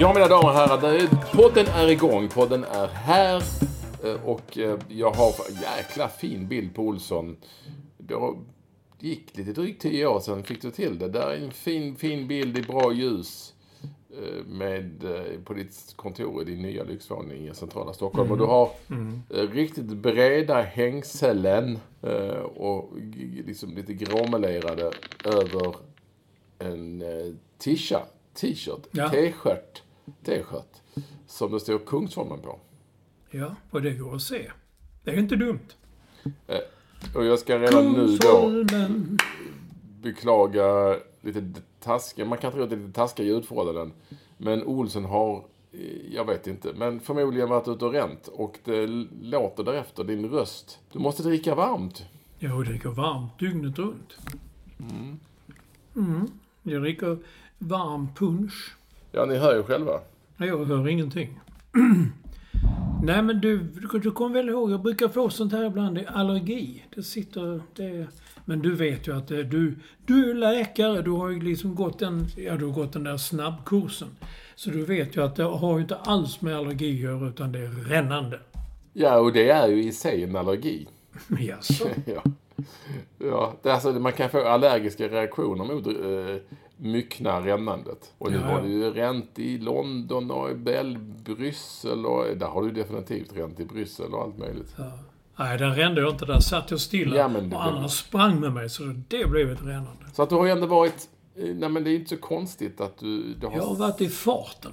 Ja, mina damer och herrar, podden är igång. Podden är här. eh, Och eh, jag har jäkla fin bild på Olsson. Det gick lite drygt tio år sedan fick du till det. Där är en fin, fin bild i bra ljus. eh, Med, på ditt kontor i din nya lyxvåning i centrala Stockholm. Och du har eh, riktigt breda hängselen och liksom lite gråmelerade över en tisha, t-shirt, Ja. t-shirt, t-shirt som det står Kungsholmen på. Ja, och det går att se. Det är inte dumt. Och jag ska redan nu då beklaga lite taskiga, man kan tro att det är lite taskiga ljudförhållanden. Men Olsen har, eh, jag vet inte, men förmodligen varit ute och ränt. Och det låter därefter, din röst. Du måste dricka varmt. Jo, det går varmt dygnet runt. Mm. Jag dricker varm punch. Ja, ni hör ju själva. Jag hör ingenting. Nej, men du, du, kommer väl ihåg, jag brukar få sånt här ibland, det är allergi. Det sitter, det... Men du vet ju att det, du, du är läkare, du har ju liksom gått den, ja du har gått den där snabbkursen. Så du vet ju att det har ju inte alls med allergi att göra, utan det är rännande. Ja, och det är ju i sig en allergi. Jaså? ja. Ja, det är alltså, man kan få allergiska reaktioner mot eh, myckna rännandet. Och nu Ja, ja. har du ju ränt i London och i Bell, Bryssel och där har du definitivt ränt i Bryssel och allt möjligt. Nej, där rände jag inte. Där satt jag stilla Ja, men och andra sprang med mig, så det blev ett rännande. Så att du har ju ändå varit, eh, nej men det är inte så konstigt att du, du har, Jag har varit i farten.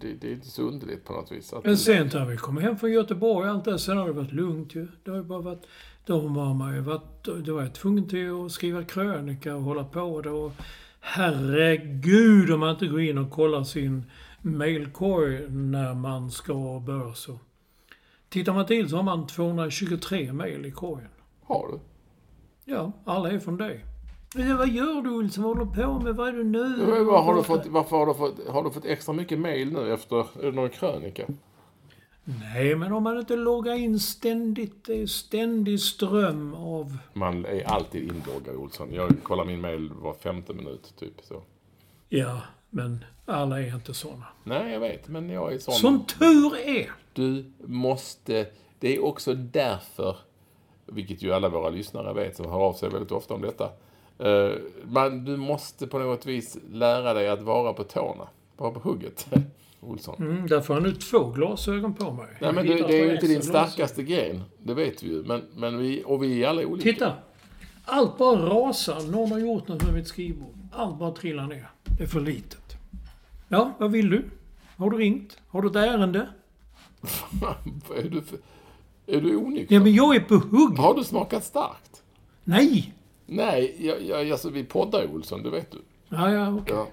det, det är inte så underligt på något vis. Men sen när vi kom hem från Göteborg och allt det, sen har det varit lugnt ju. Det har ju bara varit... Då var man ju varit... Då var jag tvungen till att skriva krönika och hålla på och... Herregud om man inte går in och kollar sin mailkorg när man ska börja så. Tittar man till så har man 223 mail i korgen. har du? Ja, alla är från dig. Men vad gör du Olsson? Vad håller du på med? Vad är du nu? Vad har du fått, varför har du fått, har du fått extra mycket mail nu efter, någon krönika? Nej, men om man inte loggar in ständigt, det är ständig ström av... Man är alltid inloggad Olsson. Jag kollar min mail var femte minut typ så. Ja, men alla är inte såna. Nej, jag vet, men jag är sån. Som tur är! Du måste... Det är också därför, vilket ju alla våra lyssnare vet som hör av sig väldigt ofta om detta. eh, man, du måste på något vis lära dig att vara på tårna. Vara på hugget. Olsson. Mm, därför har jag nu två glasögon på mig. Nej, men det, hittar det är ju inte din starkaste gren. Det vet vi ju. Men, men vi, och vi är alla olika. Titta! Allt bara rasar. Någon har gjort något med mitt skrivbord. Allt bara trillar ner. Det är för litet. Ja, vad vill du? Har du ringt? Har du ett ärende? Vad är du för... Är du onykter? Ja, men jag är på hugg! Har du smakat starkt? Nej! Nej, jag, jag, alltså, vi poddar ju Olsson, det vet du. Ja, ja, okej. Ja.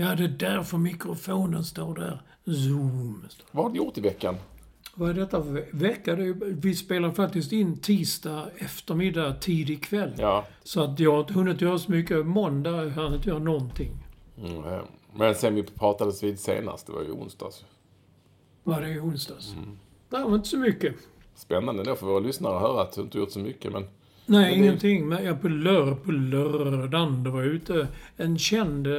Ja, det är därför mikrofonen står där. Zoom. står Vad har du gjort i veckan? Vad är detta för ve- vecka? Det är, ju- vi spelar faktiskt in tisdag eftermiddag, tidig kväll. Ja. Så att jag har inte hunnit göra så mycket. Måndag har jag inte göra någonting. Mm, ja. Men sen vi pratades vid senast, det var ju onsdags. Var det i onsdags? Mm. Det var inte så mycket. Spännande då för våra lyssnare att höra att du inte gjort så mycket, men... Nej, Men det- ingenting. Men jag på, lör, på lördagen, då var jag ute. En känd eh,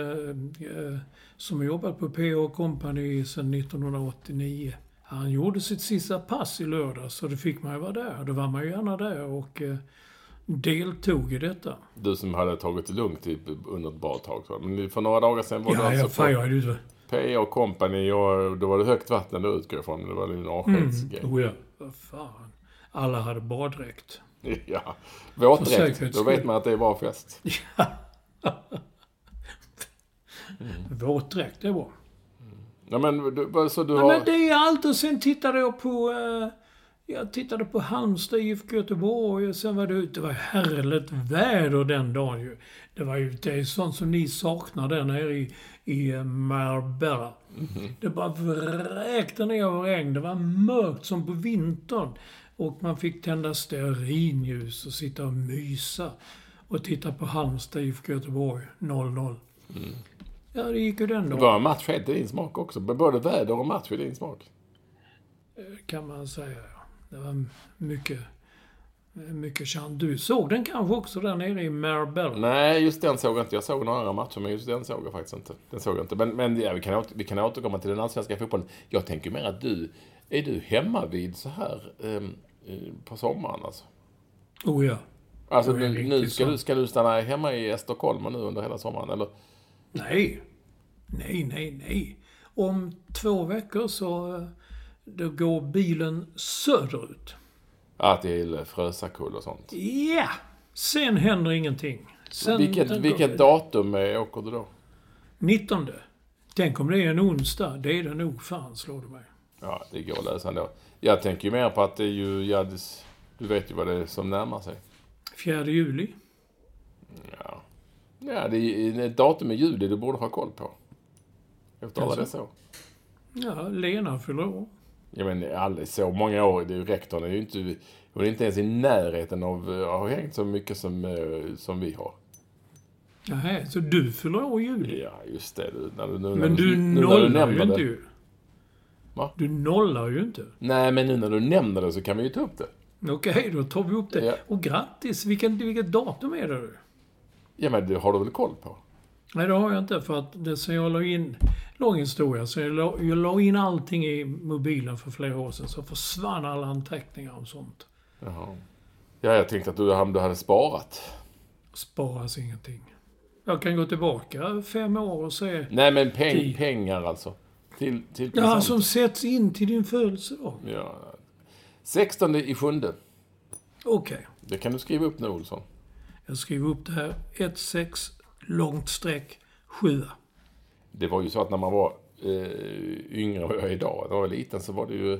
som har jobbat på P.O. Company sedan 1989. Han gjorde sitt sista pass i lördags så då fick man ju vara där. Då var man ju gärna där och eh, deltog i detta. Du som hade tagit det lugnt typ, under ett bra tag. Så. Men för några dagar sedan var Ja, du ja, alltså fan, jag på inte... PA och Company och då var det högt vatten då utgår jag ifrån. Det var en avskedsgrej. Oh ja, vad fan. Alla hade baddräkt. Ja. Våtdräkt. Då vet man att det var fest. Våtdräkt, det är bra. Ja, men du, så du Ja, har... men det är allt och sen tittade jag på... Eh, jag tittade på Halmstad, IFK Göteborg och sen var det ute. Det var härligt väder den dagen ju. Det var ju det är sånt som ni saknar där nere i, i Marbella. Det bara vräkte ner regn. Det var mörkt som på vintern. Och man fick tända stearinljus och sitta och mysa. Och titta på Halmstad, IFK Göteborg, 0-0. Ja, det gick ju den Det dagen. var en match helt i din smak också. Både väder och match i din smak. kan man säga. Ja. Det var mycket, mycket chans. Du såg den kanske också där nere i Marbella? Nej, just den såg jag inte. Jag såg några andra matcher, men just den såg jag faktiskt inte. Den såg jag inte. Men, men ja, vi, kan åter, vi kan återkomma till den allsvenska fotbollen. Jag tänker mer att du... Är du hemma vid så här ehm, på sommaren alltså? Oh ja. Alltså är nu, nu ska, du, ska du stanna hemma i Stockholm nu under hela sommaren, eller? Nej. Nej, nej, nej. Om två veckor så då går bilen söderut. Ja, till Frösakull och sånt. Ja! Sen händer ingenting. Sen Vilket, vilket datum eh, åker du då? 19. Tänk om det är en onsdag. Det är det nog fan, slår det mig. Ja, det går att lösa ändå. Jag tänker ju mer på att det är ju... Ja, du vet ju vad det är som närmar sig. 4 juli. Ja, ja det är ett datum i juli du borde ha koll på. Efter alla dessa år. Ja, Lena fyller år. Ja, men aldrig så många år. Det är ju rektorn är ju inte... Hon är inte ens i närheten av att ha hängt så mycket som, eh, som vi har. Nähä, så du fyller år i juli? Ja, just det. Du, när du, nu, när Men du nu när nollar ju inte ju. Va? Du nollar ju inte. Nej, men nu när du nämner det så kan vi ju ta upp det. Okej, då tar vi upp det. Ja. Och grattis! Vilken, vilket datum är det? Ja, men det har du väl koll på? Nej, det har jag inte för att det sen jag la in... Lång historia. Så jag la, jag la in allting i mobilen för flera år sedan så försvann alla anteckningar om sånt. Jaha. Ja, jag tänkte att du, du hade sparat. Sparas ingenting. Jag kan gå tillbaka fem år och se... Nej, men peng, pengar alltså. Till, till Ja, present. som sätts in till din födelsedag. Ja. 16 i sjunde. Okej. Det kan du skriva upp nu, Olsson. Jag skriver upp det här. 1-6, långt streck, 7. Det var ju så att när man var eh, yngre vad jag är idag, när jag var liten, så var det ju,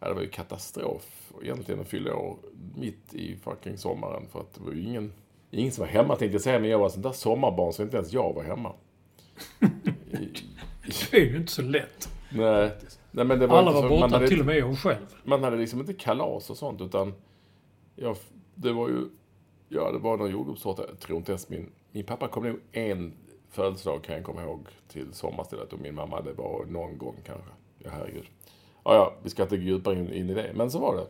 ja, det var ju katastrof egentligen att fylla år mitt i fucking sommaren. För att det var ju ingen, ingen som var hemma tänkte jag säga, men jag var sånt där sommarbarn så inte ens jag var hemma. Det är ju inte så lätt. Nej, nej men det var Alla var så, borta, hade, till och med jag själv. man hade liksom inte kalas och sånt utan, ja, det var ju, ja det var någon jordgubbstårta, jag tror inte ens min, min pappa kom nog en födelsedag kan jag komma ihåg till sommarstället och min mamma det var någon gång kanske. Ja herregud. Ja, ja, vi ska inte gå djupare in, in i det, men så var det.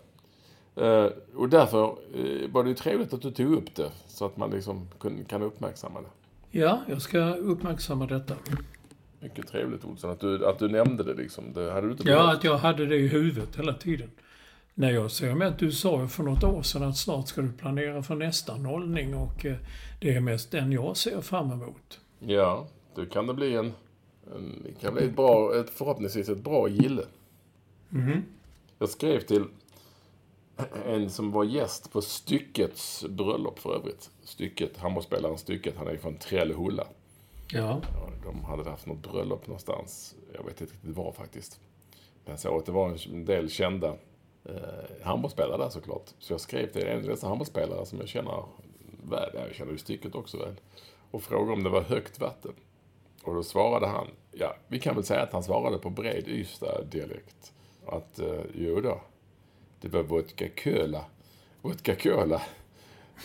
Eh, och därför eh, var det ju trevligt att du tog upp det så att man liksom kun, kan uppmärksamma det. Ja, jag ska uppmärksamma detta. Mycket trevligt Olsson att du, att du nämnde det liksom. Det hade du inte Ja, behövt. att jag hade det i huvudet hela tiden. När jag ser med att du sa för något år sedan att snart ska du planera för nästa nollning och eh, det är mest den jag ser fram emot. Ja, då kan det bli en, en det kan bli ett bra, ett, förhoppningsvis ett bra gille. Jag skrev till en som var gäst på Styckets bröllop för övrigt. Stycket, handbollsspelaren Stycket, han är från Trellehulla. Ja. Ja, de hade haft något bröllop någonstans. Jag vet inte riktigt var faktiskt. Men jag såg att det var en del kända eh, handbollsspelare där såklart. Så jag skrev till en av dessa handbollsspelare som jag känner väl. Ja, jag känner ju stycket också väl. Och frågade om det var högt vatten. Och då svarade han, ja, vi kan väl säga att han svarade på bred Ystad-dialekt. Att, eh, jo då, det var vodka cola. Vodka cola.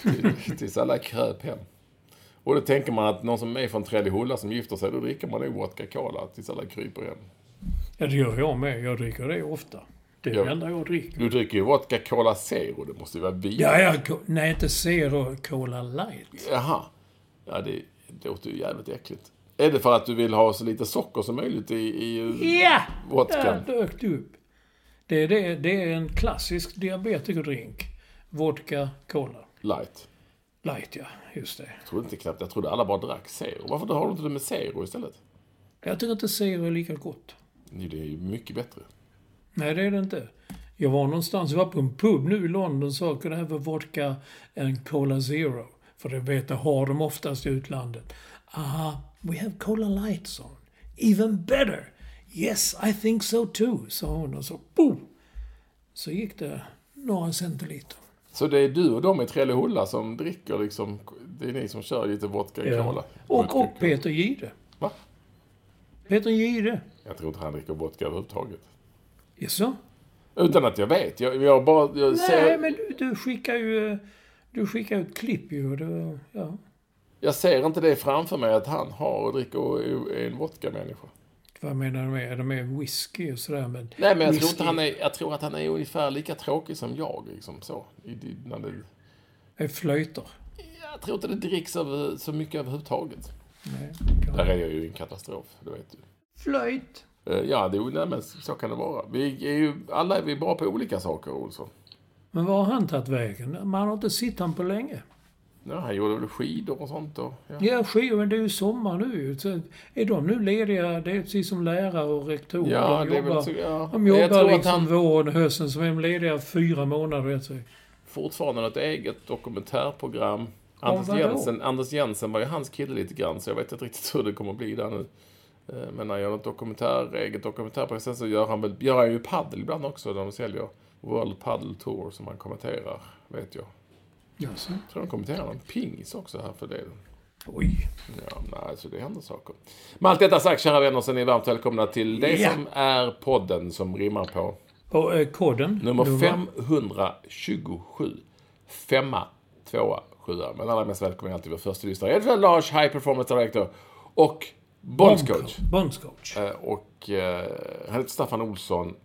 Till- Tills alla kröp hem. Och då tänker man att någon som är från Trellehulla som gifter sig, då dricker man nog vodka cola tills alla kryper hem. ja, det gör jag med. Jag dricker det ofta. Det är Ja. det enda jag dricker. Du dricker ju vodka cola zero, det måste ju vara vin. Ja, ja, nej inte Zero, Cola Light. Jaha. Ja, det, det låter ju jävligt äckligt. Är det för att du vill ha så lite socker som möjligt i, i Ja! vodkan? Där dök du upp. Det är, det, det är en klassisk diabetikerdrink. Vodka, cola. Light. Light, ja. Just det. Jag trodde inte knappt, jag trodde alla bara drack Zero. Varför har du inte det med Zero istället? Jag tycker inte Zero är lika gott. Det är ju mycket bättre. Nej, det är det inte. Jag var någonstans, jag var på en pub nu i London och sa, could I have a vodka and Cola Zero? För det vet jag har de oftast i utlandet. Ah, we have Cola Light, sa hon. Even better! Yes, I think so too, sa hon och så boom! Så gick det några centiliter. Så det är du och de i Trellehulla som dricker liksom, det är ni som kör lite vodka i cola? Och, och Peter Gide. Va? Peter Gide. Jag tror inte han dricker vodka överhuvudtaget. Jaså? Utan att jag vet. Jag, jag bara, jag Nej, ser, men du, du skickar ju... Du skickar ut klipp ju. och Det, ja. jag ser inte det framför mig att han har och dricker och är en vodka-människa. Vad menar du med? Är det med whisky och sådär? Men Nej, men jag tror, inte han är, jag tror att han är ungefär lika tråkig som jag. Liksom, så. I, i, när det, är flöjter. jag tror inte det dricks över, så mycket överhuvudtaget. Nej. Där är jag ju en katastrof, det vet du. Flöjt. Eh, Ja, det, nej, men så kan det vara. Vi är ju, alla är vi bra på olika saker, Olsson. Men var har han tagit vägen? Man har inte sett han på länge. Ja, han gjorde väl skidor och sånt och, ja. Ja, skivor, men det är ju sommar nu. Så Är de nu lediga? Det är precis som lärare och rektorer. Ja, de det är väl jobbar, så, ja. de Jag jobbar liksom han- våren och hösten, så är de lediga fyra månader. Vet du. fortfarande ett eget dokumentärprogram. Anders? Jensen, Anders Jensen var ju hans kille lite grann, så jag vet inte riktigt hur det kommer att bli där nu. Eh, Men när han gör ett dokumentär, eget dokumentärprogram, sen så gör han väl, gör han ju paddel ibland också, där de säljer World Paddle Tour som han kommenterar, vet jag. Jag tror han kommenterar någon pingis också här för det. Oj. Ja, nej, så det händer saker. Med allt detta sagt, kära vänner, så är ni varmt välkomna till det Ja. som är podden som rimmar på Och eh, koden? Nummer Nummer- 527. Femma, tvåa, sjua. Men allra mest välkommen är alltid vår första lyssnare. Edvard Lars, High Performance Director och Bondscoach. Bondscoach. Eh, Och eh, han heter Staffan Olsson.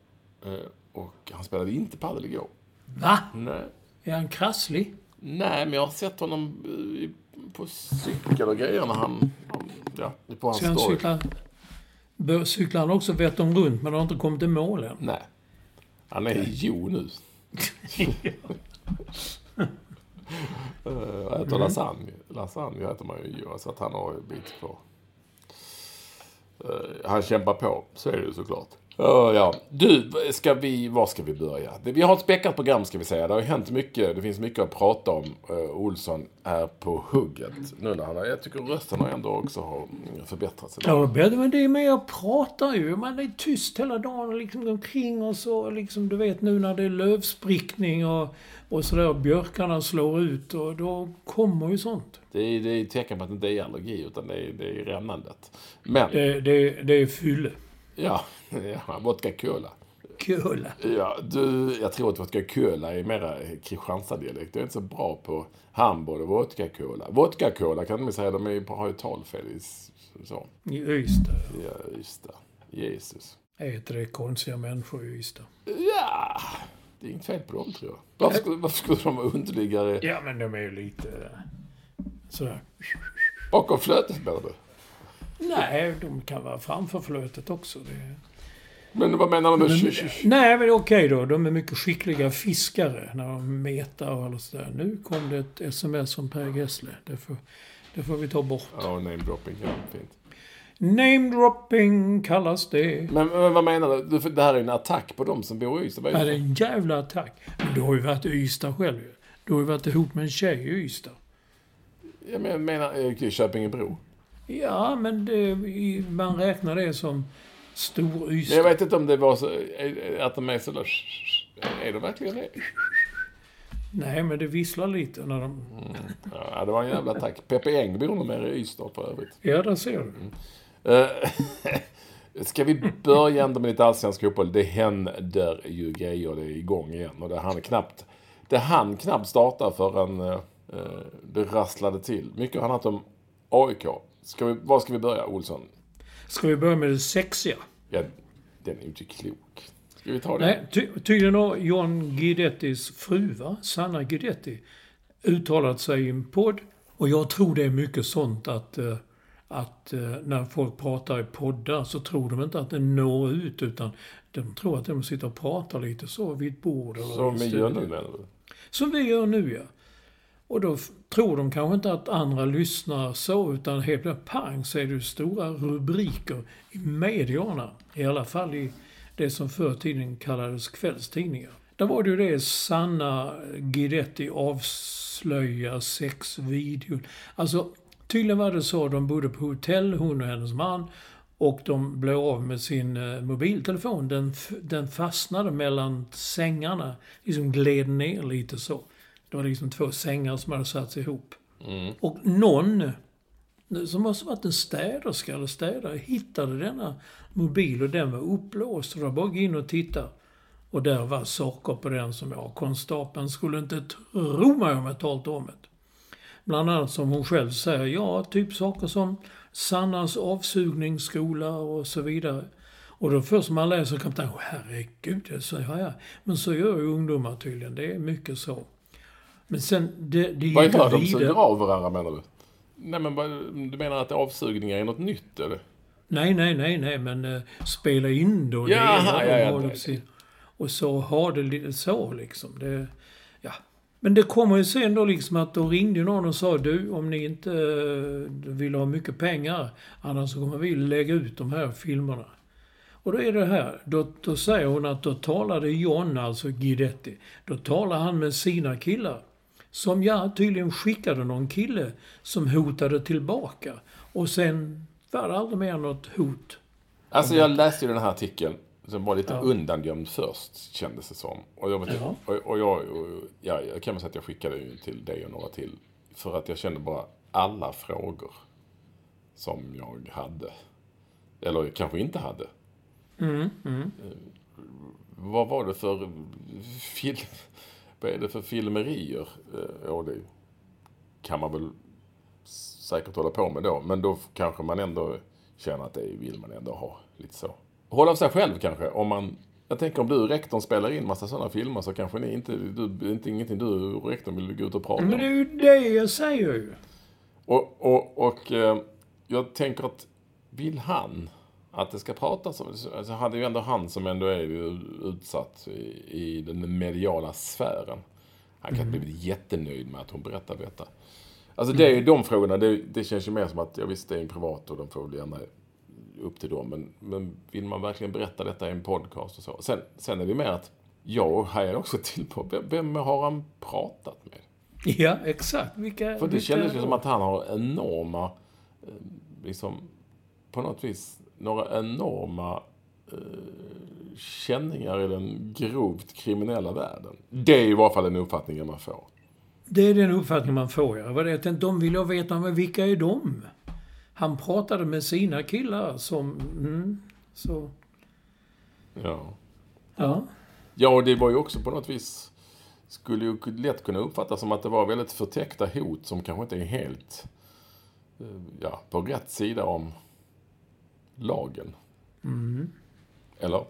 eh, Och han spelade inte padel igår. Va? Nej. Är han krasslig? Nej, men jag har sett honom eh, på cykel och grejer när han... Ja, på hans Ska han story. cykla... Bör- Cyklar han också Vättern runt, men har inte kommit i mål än? Nej. Han är Jo nu. Uh, äter lasagne. Lasagne äter man ju i så att han har ju en bit kvar. Eh, han kämpar på, så är det ju såklart. Ja, ja. Du, ska vi, var ska vi börja? Vi har ett späckat program ska vi säga. Det har hänt mycket. Det finns mycket att prata om. Uh, Olsson är på hugget. Nu när han har, jag tycker rösten har ändå också har förbättrats. Ja, men det är med jag pratar ju. Man är tyst hela dagen och liksom omkring och så. Liksom, du vet nu när det är lövsprickning och, och sådär. Björkarna slår ut och då kommer ju sånt. Det är, det är tecken på att det inte är allergi, utan det är, det är rännandet. Men, Det, det, det är fylle. Ja, ja, vodka cola. Kul. Ja, du, jag tror att vodka cola är mera Kristianstad-dialekt. Jag är inte så bra på Hamburg och vodka cola. Vodka cola kan man säga, de är, har ju talfel i så. I Ystad. Ja, det. Jesus. Heter det konstiga människor i Ystad. Ja, det är inget fel på dem tror jag. Varför skulle, varför skulle de vara underliggare Ja, men de är ju lite sådär. bakom flötet menar du? Nej, de kan vara framför flötet också. Det... Men vad menar du med sh- Nej, men okej då. De är mycket skickliga fiskare när de metar och allt sådär. Nu kom det ett sms från Per Gessle. Det får, det får vi ta bort. Ja, namedropping, ja, fint. Namedropping kallas det. Men, men vad menar du? Det här är en attack på dem som bor i Ystad. Ja, det är en jävla attack. Men du har ju varit i Ystad själv ju. Du har ju varit ihop med en tjej i Ystad. Jag men- menar eh, Köpingebro. Ja, men det, man räknar det som stor Men jag Ystad. vet inte om det var så, eh, att de är så där, Är det verkligen det? Nej, men det visslar lite när de... Ja, det var en jävla attack. Peppe Eng bor nog mer i Ystad för övrigt. Ja, där ser du. Eh, Ska vi börja ändå med lite allsvensk fotboll? Det händer ju grejer, det är igång igen. Och det hann knappt, det hann knappt starta förrän eh, eh, det rasslade till. Mycket har handlat om AIK. Ska vi, var ska vi börja, Olsson? Ska vi börja med det sexiga? Ja, den är ju inte klok. Ska vi ta det? Nej, ty, tydligen har John Guidettis fru, va? Sanna Guidetti, uttalat sig i en podd. Och jag tror det är mycket sånt att, eh, att eh, när folk pratar i poddar så tror de inte att det når ut utan de tror att de sitter och pratar lite så vid ett bord. Som vi gör nu menar du? Som vi gör nu ja. Och då tror de kanske inte att andra lyssnar så, utan helt plötsligt pang så är det stora rubriker i medierna. I alla fall i det som förr i tiden kallades kvällstidningar. Där var det ju det Sanna Guidetti avslöjar sexvideon. Alltså, tydligen var det så de bodde på hotell, hon och hennes man. Och de blev av med sin eh, mobiltelefon. Den, den fastnade mellan sängarna. Liksom gled ner lite så. Det var liksom två sängar som hade satts ihop. Och någon, som måste varit en städerska eller städare, hittade denna mobil och den var upplåst. Och då bara gå in och titta. Och där var saker på den som jag, konstapeln, skulle inte tro mig om jag talat om det. Bland annat som hon själv säger, ja, typ saker som Sannas avsugningsskola och så vidare. Och då först man läser kan man tänka, "Åh, herregud, det så ja. Men så gör ju ungdomar tydligen, det är mycket så. Men sen, det, det Vad gick gör de? Suger av varandra menar du? Nej men du menar att avsugningar är något nytt eller? Nej, nej, nej, nej, men uh, spela in då. Jaha, det, ja, ja, det- det sin- Och så har det lite så liksom. Det, ja. Men det kommer ju sen då liksom att då ringde någon och sa du, om ni inte uh, vill ha mycket pengar, annars så kommer vi lägga ut de här filmerna. Och då är det här, då, då säger hon att då talade John, alltså Guidetti, då talade han med sina killar. Som jag tydligen skickade någon kille som hotade tillbaka. Och sen var det aldrig mer något hot. Alltså jag läste ju den här artikeln som var lite Ja. undangömd först, kändes det som. Och jag, vet, Ja. och, och jag, och, ja, jag kan väl säga att jag skickade ju till dig och några till. För att jag kände bara alla frågor som jag hade. Eller kanske inte hade. Mm, mm. Vad var det för film... Vad är det för filmerier? Eh, Ja, det kan man väl säkert hålla på med då. Men då kanske man ändå känner att det vill man ändå ha lite så. Hålla av sig själv kanske. Om man, jag tänker om du och rektorn spelar in massa sådana filmer så kanske ni inte, du, inte ingenting du och rektorn vill gå ut och prata Men det är om. ju det jag säger ju. Och, och, och eh, jag tänker att vill han att det ska pratas om alltså hade ju ändå han som ändå är utsatt i, i den mediala sfären. Han kan inte bli jättenöjd med att hon berättar detta. Alltså det är ju de frågorna, det, det känns ju mer som att, ja visst det är en privat och de får väl gärna upp till dem. Men, men vill man verkligen berätta detta i en podcast och så. Sen, sen är det mer att jag hajar också till på, vem, vem har han pratat med? Ja, exakt. Vilka, För det vilka kändes ju som att han har enorma, eh, liksom, på något vis, några enorma eh, känningar i den grovt kriminella världen. Det är i varje fall den uppfattningen man får. Det är den uppfattning man får, ja. Det de vill jag veta, men vilka är de? Han pratade med sina killar som... Mm, så... Ja. Ja. ja, och det var ju också på något vis, skulle ju lätt kunna uppfattas som att det var väldigt förtäckta hot som kanske inte är helt, eh, ja, på rätt sida om lagen. Eller?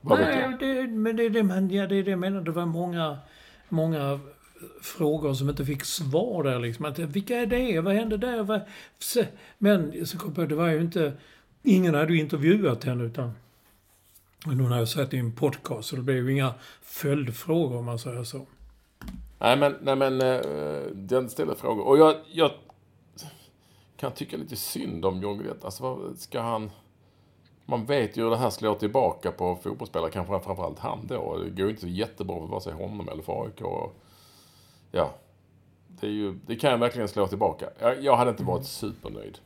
Vad vet jag? Nej, det, men det är det, man, ja, det är det jag menar. Det var många, många frågor som inte fick svar där liksom. Att, vilka är det? Vad hände där? Vad, men så kom på, det var ju inte... Ingen hade ju intervjuat henne utan... Hon hade sett i en podcast så det blev ju inga följdfrågor om man säger så. Nej men, nej, men eh, den ställer frågor. Och jag, jag kan tycka lite synd om John Guidetti. Alltså vad ska han... Man vet ju hur det här slår tillbaka på fotbollsspelare, kanske framförallt han då. Det går ju inte jättebra för vare sig honom eller för AIK. Och, ja, det, är ju, det kan verkligen slå tillbaka. Jag, jag hade inte varit supernöjd.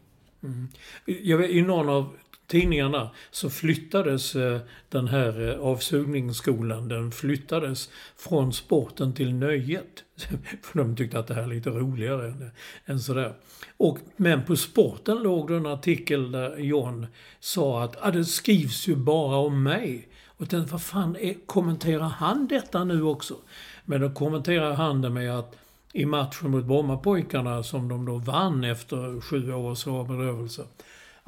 Jag vet, I någon av tidningarna så flyttades eh, den här eh, avsugningsskolan, den flyttades från sporten till nöjet. För de tyckte att det här är lite roligare än, eh, än sådär. Och, men på sporten låg det en artikel där John sa att ah, det skrivs ju bara om mig. Och jag tänkte, vad fan, är, kommenterar han detta nu också? Men då kommenterar han det med att i matchen mot Brommapojkarna som de då vann efter sju års bedrövelse.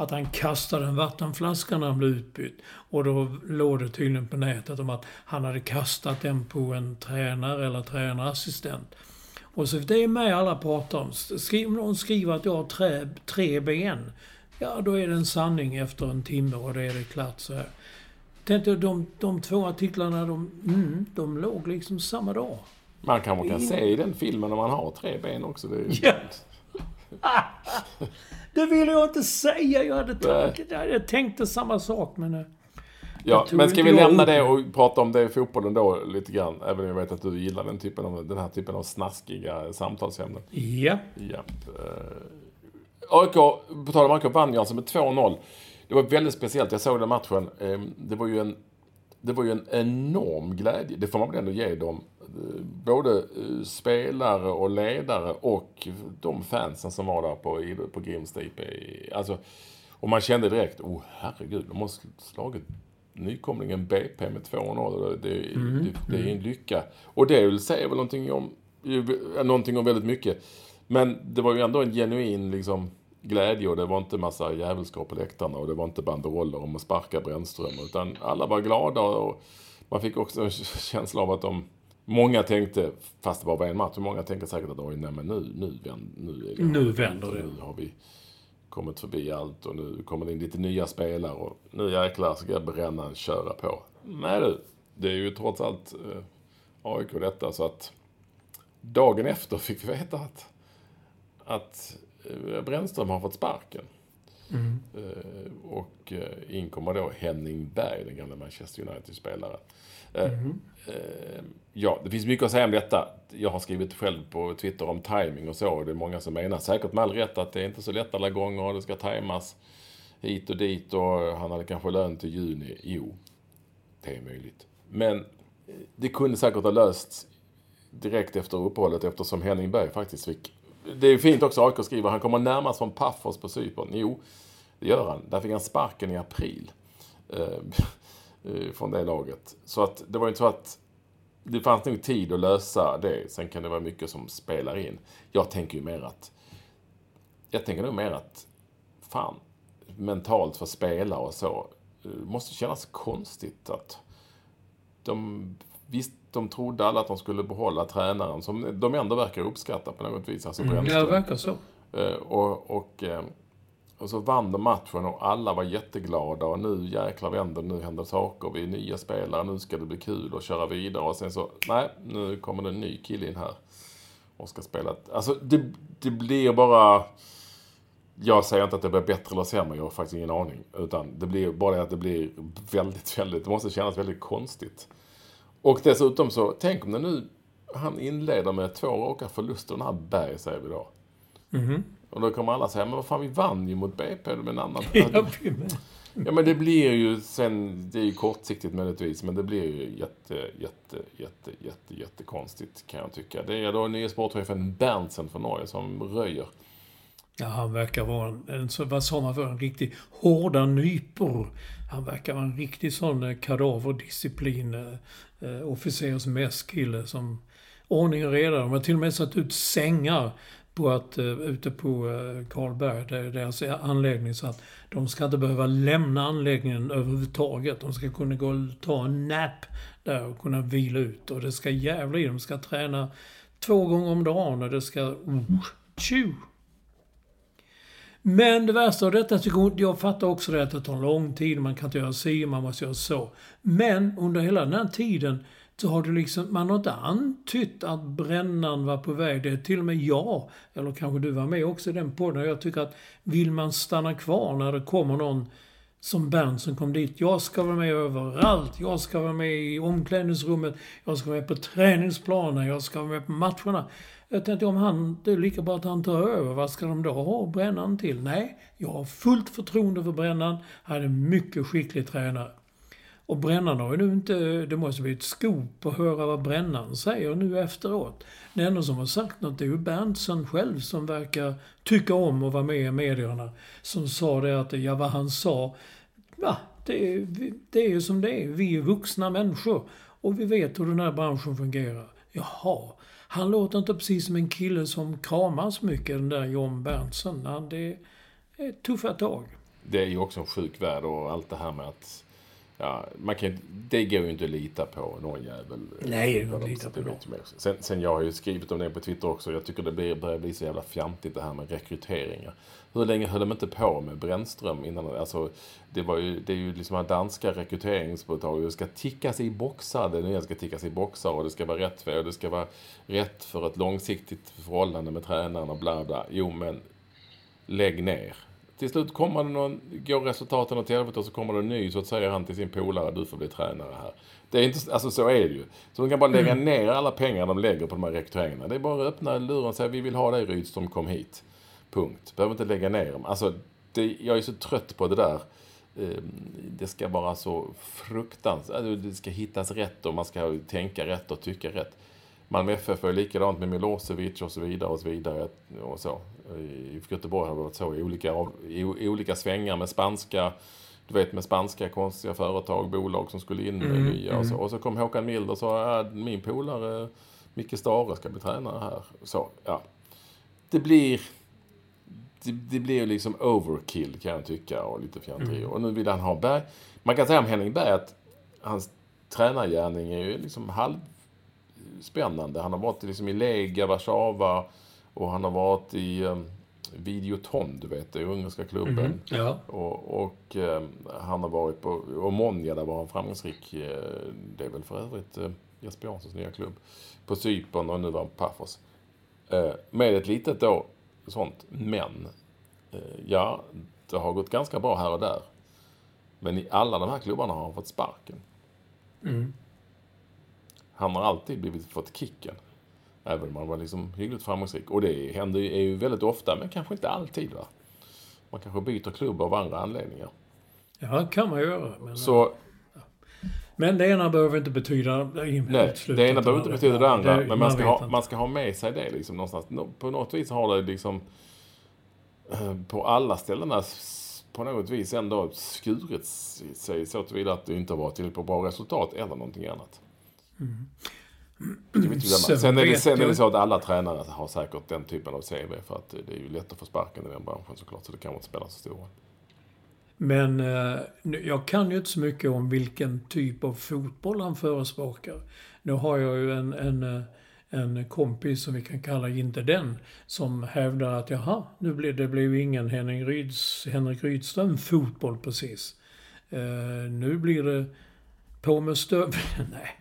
Att han kastade en vattenflaska när han blev utbytt. Och då låg det tydligen på nätet om att han hade kastat den på en tränare eller tränarassistent. Och så det är med alla pratar om. Skriv, om någon skriver att jag har trä, tre ben. Ja, då är det en sanning efter en timme och det är det klart så här. Tänkte de, de två artiklarna, de, mm, de låg liksom samma dag. Man kanske kan se i den filmen om man har tre ben också. Det är... Ja. det ville jag inte säga. Jag hade, tank, jag tänkte samma sak, men... eh, Ja, men ska vi lämna det och prata om det i fotbollen då lite grann? Även om jag vet att du gillar den, typen av, den här typen av snaskiga samtalsämnen. Ja. Ja. Eh, AIK, på tal om AIK, vann ju alltså med 2-0. Det var väldigt speciellt. Jag såg den matchen. Eh, det var ju en, det var ju en enorm glädje. Det får man väl ändå ge dem. Eh, Både eh, spelare och ledare och de fansen som var där på, på Grimstip. i- Alltså, och man kände direkt, oh herregud, de har slagit nykomlingen BP med 2-0. Det, det, det, det är en lycka. Och det säga väl någonting om, någonting om väldigt mycket. Men det var ju ändå en genuin liksom, glädje och det var inte massa jävelskap på läktarna och det var inte banderoller om att sparka Brännström. Utan alla var glada och man fick också en känsla av att de Många tänkte, fast det bara var en match, många tänkte säkert att oj, nej men nu, nu, vänd, nu, är Nu vänder det. Nu har vi kommit förbi allt och nu kommer det in lite nya spelare och nu jäklar ska brännan köra på. Nej du, det är ju trots allt eh, AIK detta så att dagen efter fick vi veta att, att eh, Brännström har fått sparken. Eh, och eh, in kommer då Henning Berg, den gamla Manchester United-spelaren. Eh, ja, det finns mycket att säga om detta. Jag har skrivit själv på Twitter om timing och så. Och det är många som menar, säkert med all rätt, att det är inte så lätt alla gånger och det ska tajmas hit och dit och han hade kanske lön till juni. Jo, det är möjligt. Men eh, det kunde säkert ha lösts direkt efter uppehållet eftersom Henning Berg faktiskt fick... Det är fint också, AIK skriver, han kommer närmast från Paphos på Cypern. Jo, det gör han. Där fick han sparken i april. Från det laget. Så att det var inte så att det fanns nog tid att lösa det. Sen kan det vara mycket som spelar in. Jag tänker ju mer att... Jag tänker nog mer att... Fan, mentalt för spelare och så. eh, måste kännas konstigt att de, visst, de trodde alla att de skulle behålla tränaren som de ändå verkar uppskatta på något vis. Alltså Ja, det verkar så. Eh, och, och, eh, och så vann de matchen och alla var jätteglada och nu jäklar vänder nu händer saker. Vi är nya spelare, nu ska det bli kul att köra vidare. Och sen så, nej, nu kommer det en ny kille in här och ska spela. Alltså det, det blir bara... Jag säger inte att det blir bättre eller sämre, jag har faktiskt ingen aning. Utan det blir bara det att det blir väldigt, väldigt, det måste kännas väldigt konstigt. Och dessutom så, tänk om det nu, han inleder med två raka förluster, den här Berg säger vi då. Mhm. Och då kommer alla säga, men vad fan vi vann ju mot BP med en annan... Ja, men det blir ju sen, det är ju kortsiktigt möjligtvis, men det blir ju jätte, jätte, jätte, jätte, jättekonstigt kan jag tycka. Det är då nya sportchefen Berntsen från Norge som röjer. Ja, han verkar vara en, vad sa man för en riktig hårda nypor. Han verkar vara en riktig sån eh, kadaverdisciplin eh, eh, officersmässkille som ordning och reda. De har till och med satt ut sängar på att, eh, ute på eh, Karlberg, det är deras anläggning, så att de ska inte behöva lämna anläggningen överhuvudtaget. De ska kunna gå och ta en nap där och kunna vila ut. Och det ska jävla i, de ska träna två gånger om dagen och det ska... Oh, tju! Men det värsta av detta tycker jag, jag fattar också det att det tar lång tid, man kan inte göra si, man måste göra så. Men under hela den här tiden så har det liksom, man har inte antytt att brännan var på väg. Det är till och med jag, eller kanske du var med också i den podden, jag tycker att vill man stanna kvar när det kommer någon som Bernt som kom dit. Jag ska vara med överallt. Jag ska vara med i omklädningsrummet. Jag ska vara med på träningsplanen. Jag ska vara med på matcherna. Jag tänkte om han, det är lika bra att han tar över. Vad ska de då ha Brännan till? Nej, jag har fullt förtroende för Brännan. Han är en mycket skicklig tränare. Och Brännan har ju nu inte... Det måste bli ett skop att höra vad Brännan säger nu efteråt. Den enda som har sagt något är ju Berntsen själv som verkar tycka om att vara med i medierna. Som sa det att, ja vad han sa, ja det är, det är ju som det är. Vi är vuxna människor och vi vet hur den här branschen fungerar. Jaha, han låter inte precis som en kille som kramas mycket, den där John Berntsen. Han, det är tuffa tag. Det är ju också en sjuk värld och allt det här med att Ja, man kan, det går ju inte att lita på någon jävel. Nej, det går inte att lita på någon. sen, sen jag har ju skrivit om det på Twitter också. Jag tycker det blir, börjar bli så jävla fjantigt det här med rekryteringar. Hur länge höll de inte på med Brännström innan? Alltså, det, var ju, det är ju liksom danska rekryteringsföretag. Det ska tickas i boxar. Det nya ska tickas i boxar och det ska vara rätt för och det ska vara rätt för ett långsiktigt förhållande med tränaren och bla bla. Jo, men lägg ner. Till slut kommer det någon, går resultaten åt helvete och så kommer det en ny så säger han till sin polare du får bli tränare här. Det är inte, alltså så är det ju. Så de kan bara lägga mm. ner alla pengar de lägger på de här rekryteringarna. Det är bara att öppna luren och säga vi vill ha dig Rydström, kom hit. Punkt. Behöver inte lägga ner dem. Alltså, det, jag är så trött på det där. Ehm, det ska vara så fruktansvärt. Alltså, det ska hittas rätt och man ska tänka rätt och tycka rätt. Malmö FF är likadant med Milosevic och så vidare och så vidare. Och så. I Göteborg har det varit så i olika, i, olika svängar med spanska du vet med spanska konstiga företag, bolag som skulle in med mm, nya. Mm. Och, så, och så kom Håkan Mild och sa att min polare Micke Stare ska bli tränare här. Så, ja. Det blir det, det blir liksom overkill kan jag tycka och lite fjanteri. Mm. Och nu vill han ha Berg. Man kan säga om Henning Berg att hans tränargärning är ju liksom halvspännande. Han har varit liksom i Lega, Warszawa och han har varit i um, Videoton, du vet, den ungerska klubben. Mm, ja. Och, och um, han har varit på Omonia, där var han framgångsrik. Uh, det är väl för övrigt uh, Jesper Janssons nya klubb. På Cypern och nu var han på Paphos. Uh, med ett litet då sånt. Men, eh, ja, det har gått ganska bra här och där. Men i alla de här klubbarna har han fått sparken. Mm. Han har alltid blivit, fått kicken. Även om han var liksom hyggligt framgångsrik. Och det händer ju, är ju väldigt ofta, men kanske inte alltid. va. Man kanske byter klubb av andra anledningar. Ja, det kan man göra. Men, så, men det ena behöver inte betyda Nej, det ena behöver inte betyda det andra. Det, men man, man ska, ha, man ska ha med sig det liksom någonstans. På något vis har det liksom eh, på alla ställena på något vis ändå skurit sig så tillvida att det inte har varit tillräckligt bra resultat eller någonting annat. Mm. Sen, är det, sen är det så att alla tränare har säkert den typen av CV för att det är ju lätt att få sparken i den branschen såklart så det kan inte spela så stor roll. Men eh, jag kan ju inte så mycket om vilken typ av fotboll han förespråkar. Nu har jag ju en, en, eh, en kompis som vi kan kalla inte den, som hävdar att jaha, nu blir, det blev ingen Henrik, Ryds, Henrik Rydström fotboll precis. Eh, nu blir det på med stöv... Nej,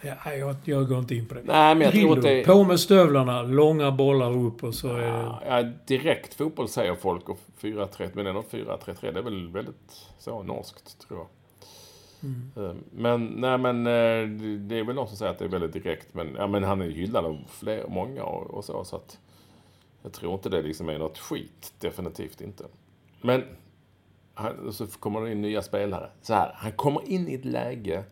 jag, jag, jag går inte in på det. Nej, men jag tror att det... På med stövlarna, långa bollar upp och så är det... Ja, direkt fotboll säger folk och 4-3, men ändå 4-3-3, det är väl väldigt så norskt tror jag. Mm. Eh, men, nej men eh, det är väl någon som säger att det är väldigt direkt. Men, ja, men han är hyllad av fler, många och, och så. Så att jag tror inte det liksom är något skit. Definitivt inte. Men han, så kommer det in nya spelare. Så här, han kommer in i ett läge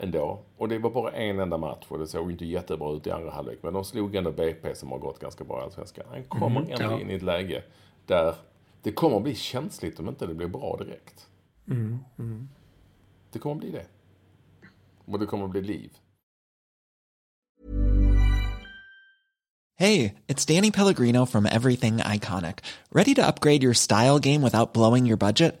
ändå. Och det var bara en enda match och det såg inte jättebra ut i andra halvlek. Men de slog ändå BP som har gått ganska bra i Allsvenskan. Han kommer mm, ändå ja. in i ett läge där det kommer att bli känsligt om inte det blir bra direkt. Mm, mm. Det kommer bli det. Och det kommer bli liv. Hej, it's Danny Pellegrino from Everything Iconic. Ready to upgrade your style game without blowing your budget?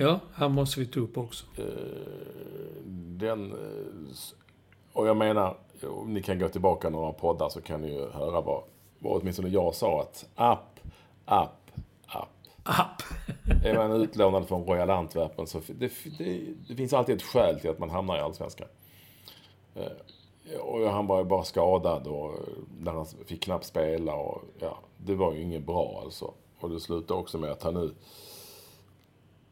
Ja, här måste vi ta upp också. eh, den... Eh, och jag menar, om ni kan gå tillbaka några poddar så kan ni ju höra vad, vad åtminstone jag sa att app, app, app. App. Är man utlånad från Royal Antwerpen så det, det, det finns alltid ett skäl till att man hamnar i Allsvenskan. Eh, Och han var ju bara skadad och när han fick knappt spela och ja, det var ju inget bra alltså. Och det slutade också med att han nu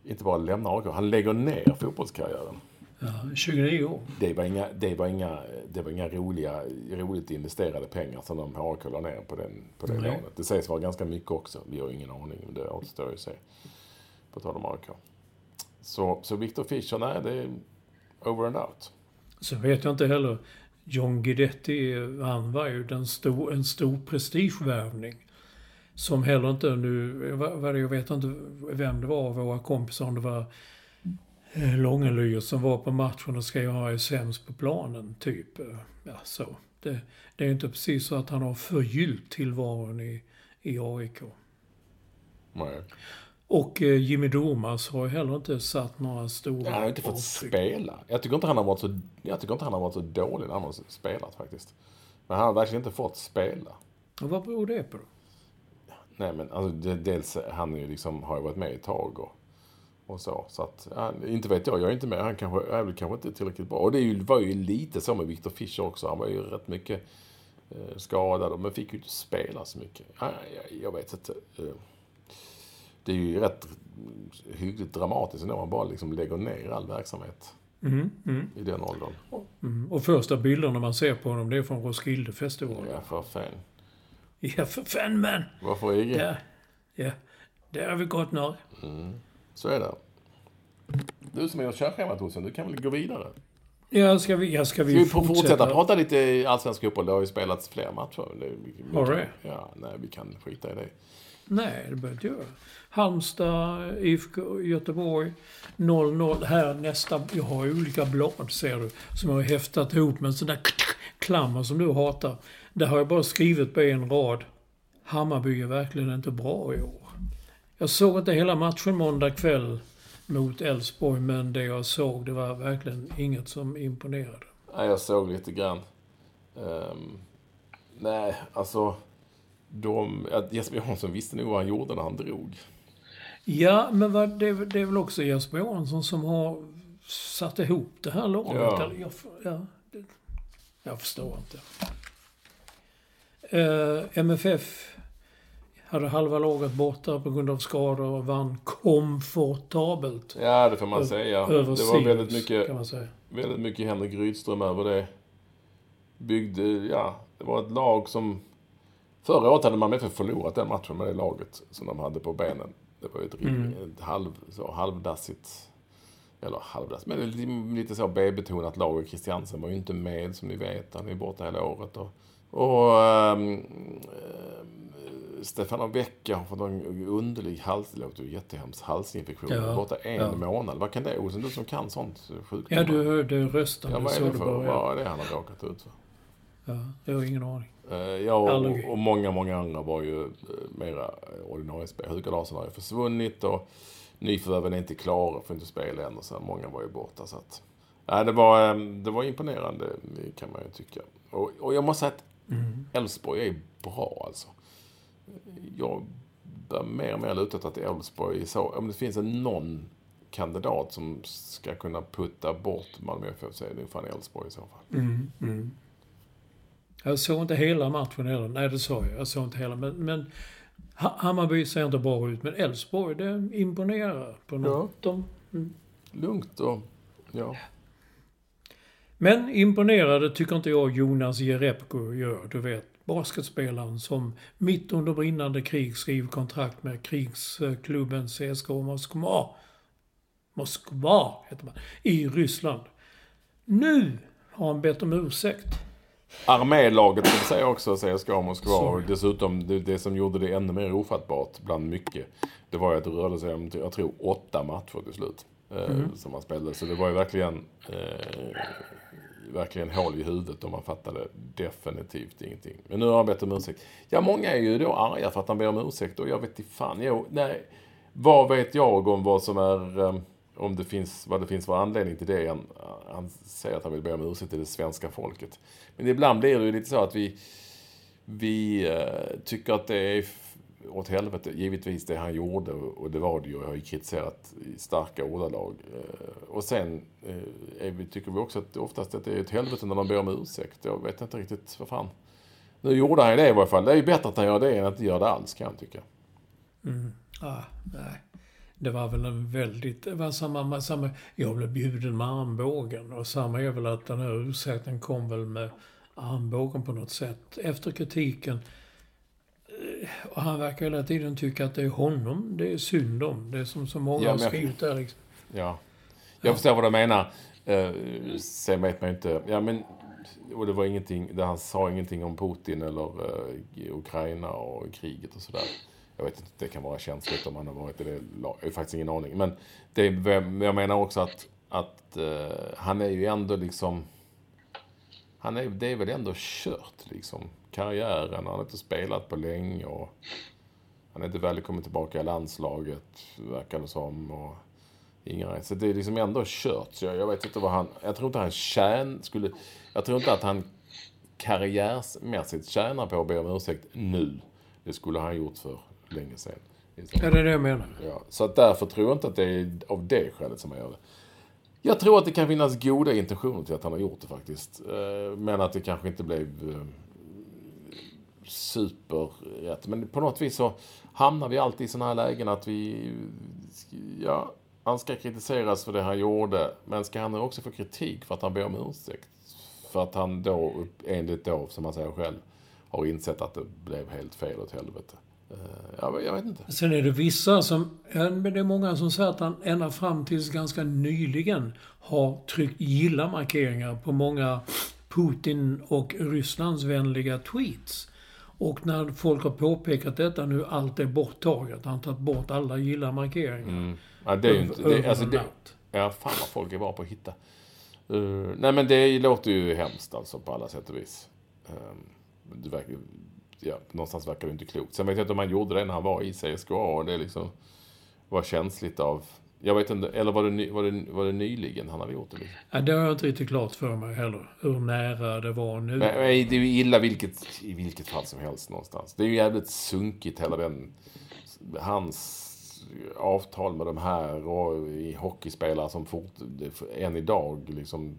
inte bara lämnar AIK, han lägger ner fotbollskarriären. Ja, 29 år. Det var inga, det var inga, det var inga roliga, roligt investerade pengar som de AIK la ner på, den, på det Nej. lånet. Det sägs vara ganska mycket också. Vi har ingen aning, men det återstår ju att se. På tal om AIK. Så, så Victor Fischer, nej, det är over and out. Så vet jag inte heller. John Guidetti, han var ju den stor, en stor prestigevärvning. Som heller inte nu, jag vet inte vem det var av våra kompisar, om det var eh, Långelyer som var på matchen och skrev jag är sämst på planen, typ. Ja, så. Det, det är inte precis så att han har förgyllt tillvaron i, i AIK. Nej. Och eh, Jimmy Durmaz har ju heller inte satt några stora Han har inte fått avtryck. spela. Jag tycker inte han har varit så, jag tycker inte han har varit så dålig när han har spelat faktiskt. Men han har verkligen inte fått spela. Och vad beror det på då? Nej men alltså, dels han är ju liksom, har ju varit med ett tag och, och så. Så att, ja, inte vet jag, jag är inte med. Han kanske, är väl kanske inte tillräckligt bra. Och det ju, var ju lite så med Victor Fischer också. Han var ju rätt mycket eh, skadad men fick ju inte spela så mycket. Ja, jag, jag vet inte. Eh, det är ju rätt hyggligt dramatiskt när man bara liksom lägger ner all verksamhet i den åldern. Mm. Och första bilderna man ser på honom det är från Roskildefestivalen. Ja, för fan. Ja, för fan man! Varför IG? Ja, ja. Där har vi gått nu. Så är det. Du som är hos körschemat Olsson, du kan väl gå vidare? Ja, ska vi, ja, ska vi, Ska vi fortsätta, fortsätta prata lite allsvensk fotboll? Det har ju spelats fler matcher. Det, vi, vi, Har det? Ja, nej, vi kan skita i det. Nej, det behöver inte göra. Halmstad, IFK Göteborg, 0-0. Här nästa, jag har ju olika blad ser du, som jag har häftat ihop med en sån där klammer som du hatar. Där har jag bara skrivit på en rad. Hammarby är verkligen inte bra i år. Jag såg inte hela matchen måndag kväll mot Elfsborg, men det jag såg det var verkligen inget som imponerade. Nej, jag såg lite grann. Ehm, nej, alltså... De, Jesper Jansson visste nog vad han gjorde när han drog. Ja, men vad, det, det är väl också Jesper Jansson som har satt ihop det här laget? Ja. Jag, ja, det, jag förstår inte. Eh, MFF hade halva laget borta på grund av skador och vann komfortabelt. Ja, det får man säga. Över Det var väldigt mycket, väldigt mycket Henrik Rydström över det. Byggde, ja, det var ett lag som... Förra året hade man med för förlorat den matchen med det laget som de hade på benen. Det var ju ett, Mm. ett halv, så halvdassigt, eller halvdassigt, men lite, lite så B-betonat lag. Och Christiansen var ju inte med som ni vet. Han är borta hela året. Och, och ehm, ehm, Stefano Vecchia har fått en underlig hals, det låter ju jättehemskt, halsinfektion. Ja, Borta en ja. månad. Vad kan det Olsson, du som kan sånt sjukdomar? Ja, du hörde rösten. Ja, vad är det för, bara. Ja, vad är det han har råkat ut för? ja, jag har ingen aning. Eh, Jag och, och många, många andra var ju eh, mera ordinarie spelare. Hugo Larsson har ju försvunnit och nyförvärven är inte klara, får inte spela än och så. Många var ju borta så att... Nej, det var, eh, det var imponerande kan man ju tycka. Och, och jag måste säga att Elfsborg är bra alltså. Jag börjar mer och mer luta åt att Elfsborg är så... Om det finns en någon kandidat som ska kunna putta bort Malmö FF så är det fan Elfsborg i så fall. Jag såg inte hela matchen heller. Nej, det sa jag. Jag såg inte hela. Men, men Ha- Hammarby ser inte bra ut, men Elfsborg, det imponerar på något. De, Lugnt och... Ja. Men imponerade tycker inte jag Jonas Jerebko gör. Du vet, basketspelaren som mitt under brinnande krig skriver kontrakt med krigsklubben CSKA Moskva. Moskva heter man. I Ryssland. Nu har han bett om ursäkt. Armélaget ska vi säga också, CSKA Moskva. Sorry. Och dessutom, det, det som gjorde det ännu mer ofattbart bland mycket, det var att det rörde sig om, jag tror, åtta matcher till slut. Eh, Som man spelade. Så det var ju verkligen, eh, verkligen hål i huvudet och man fattade definitivt ingenting. Men nu har han bett om ursäkt. Ja, många är ju då arga för att han ber om ursäkt och jag vet inte fan. Jo, nej. Vad vet jag om vad som är, eh, om det finns, vad det finns för anledning till det. Han, han säger att han vill be om ursäkt till det svenska folket. Men ibland blir det ju lite så att vi, vi eh, tycker att det är åt helvete, givetvis det han gjorde och, det var det ju. Jag har ju kritiserat i starka ordalag. Eh, och sen eh, är vi, tycker vi också att oftast att det är ett helvete när de ber om ursäkt. Jag vet inte riktigt, vad fan. Nu gjorde han ju det i varje fall. Det är ju bättre att han gör det än att inte göra det alls kan jag tycka. Ah, nej. Det var väl en väldigt... Det var samma, samma, jag blev bjuden med armbågen och samma är väl att den här ursäkten kom väl med armbågen på något sätt. Efter kritiken. Och han verkar hela tiden tycka att det är honom det är synd om. Det är som så många Ja, har skrivit där liksom. Ja. Jag förstår vad du menar. Eh, sen vet man ju inte. Ja, men, och det var ingenting, det han sa ingenting om Putin eller eh, Ukraina och kriget och sådär. Jag vet inte, det kan vara känsligt om han har varit i det Jag har faktiskt ingen aning. Men det, jag menar också att, att eh, han är ju ändå liksom... Han är, det är väl ändå kört liksom. Karriären, han har inte spelat på länge och han är inte välkommen tillbaka i landslaget, verkar det som. Och inga, så det är liksom ändå kört. Så jag, jag vet inte vad han... Jag tror inte han tjän, skulle... Jag tror inte att han karriärsmässigt tjänar på att be om ursäkt nu. Det skulle han gjort för länge sedan. Ja, det är det jag menar. Ja, så att därför tror jag inte att det är av det skälet som han gör det. Jag tror att det kan finnas goda intentioner till att han har gjort det faktiskt. Eh, Men att det kanske inte blev eh, superrätt. Men på något vis så hamnar vi alltid i sådana här lägen att vi... Ja, han ska kritiseras för det han gjorde. Men ska han nu också få kritik för att han ber om ursäkt? För att han då, enligt då, som han säger själv, har insett att det blev helt fel åt helvete. Eh, jag, jag vet inte. Sen är det vissa som, ja, men det är många som säger att han ända fram tills ganska nyligen har tryckt gilla-markeringar på många Putin och Rysslandsvänliga tweets. Och när folk har påpekat detta nu, allt är borttaget. Han har tagit bort alla gilla-markeringar. Ja, det är ju inte... Det, alltså det, ja, fan vad folk är bra på att hitta. Uh, nej, men det låter ju hemskt alltså på alla sätt och vis. Um, det verkar, ja, någonstans verkar det inte klokt. Sen vet jag inte om han gjorde det när han var i CSKA och det liksom var känsligt av... Jag vet inte, eller var det, var det, var det nyligen han hade gjort det? Liksom? Ja, det har jag inte riktigt klart för mig heller. Hur nära det var nu. Men, men det är ju illa vilket, i vilket fall som helst någonstans. Det är ju jävligt sunkigt hela den... Hans avtal med de här och i hockeyspelare som fort, än idag liksom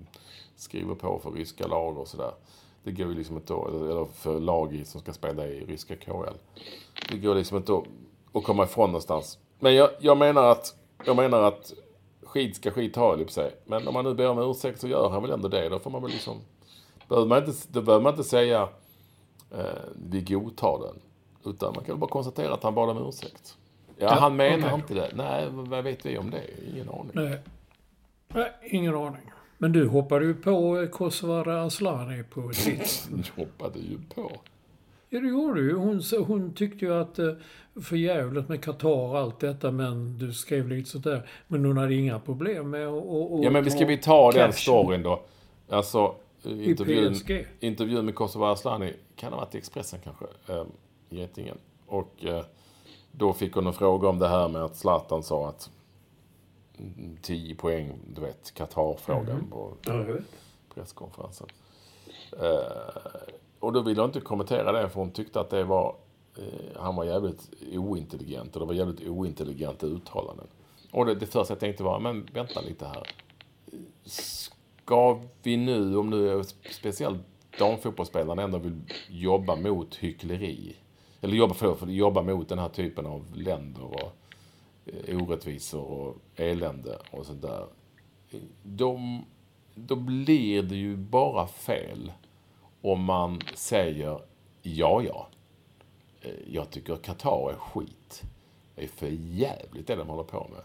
skriver på för ryska lag och sådär. Det går ju liksom inte att, eller för lag som ska spela i ryska KL. Det går liksom inte att, att komma ifrån någonstans. Men jag, jag menar att, jag menar att skit ska skit ha, höll att säga. Men om man nu ber om ursäkt så gör han väl ändå det. Då får man väl liksom behöver man inte, då behöver man inte säga eh, vi godtar den. Utan man kan bara konstatera att han bad om ursäkt. Ja, han menar okej. inte det. Nej, vad vet vi om det? Ingen aning. Nej. Nej, ingen aning. Men du hoppade ju på Kosovare Asllani på Twitter. Jag hoppade ju på. Ja, det gjorde du ju. Hon, hon tyckte ju att eh, för jävligt med Qatar och allt detta, men du skrev lite sådär. Men hon hade inga problem med att... Ja, men vi ska vi ta den storyn då. Alltså, eh, intervjun, intervjun med Kosovo Asllani, kan ha varit i Expressen kanske, äh, Getingen. Och eh, då fick hon en fråga om det här med att Zlatan sa att mm, 10 poäng, du vet, Qatar-frågan på Ja, jag vet. presskonferensen. Eh, och då ville hon inte kommentera det för hon tyckte att det var, eh, han var jävligt ointelligent och det var jävligt ointelligenta uttalanden. Och det, det första jag tänkte var, men vänta lite här. Ska vi nu, om nu speciellt damfotbollsspelarna ändå vill jobba mot hyckleri, eller jobba, för, för, jobba mot den här typen av länder och eh, orättvisor och elände och sånt där. De, då blir det ju bara fel om man säger ja, ja. Eh, jag tycker Qatar är skit. Det är för jävligt det de håller på med.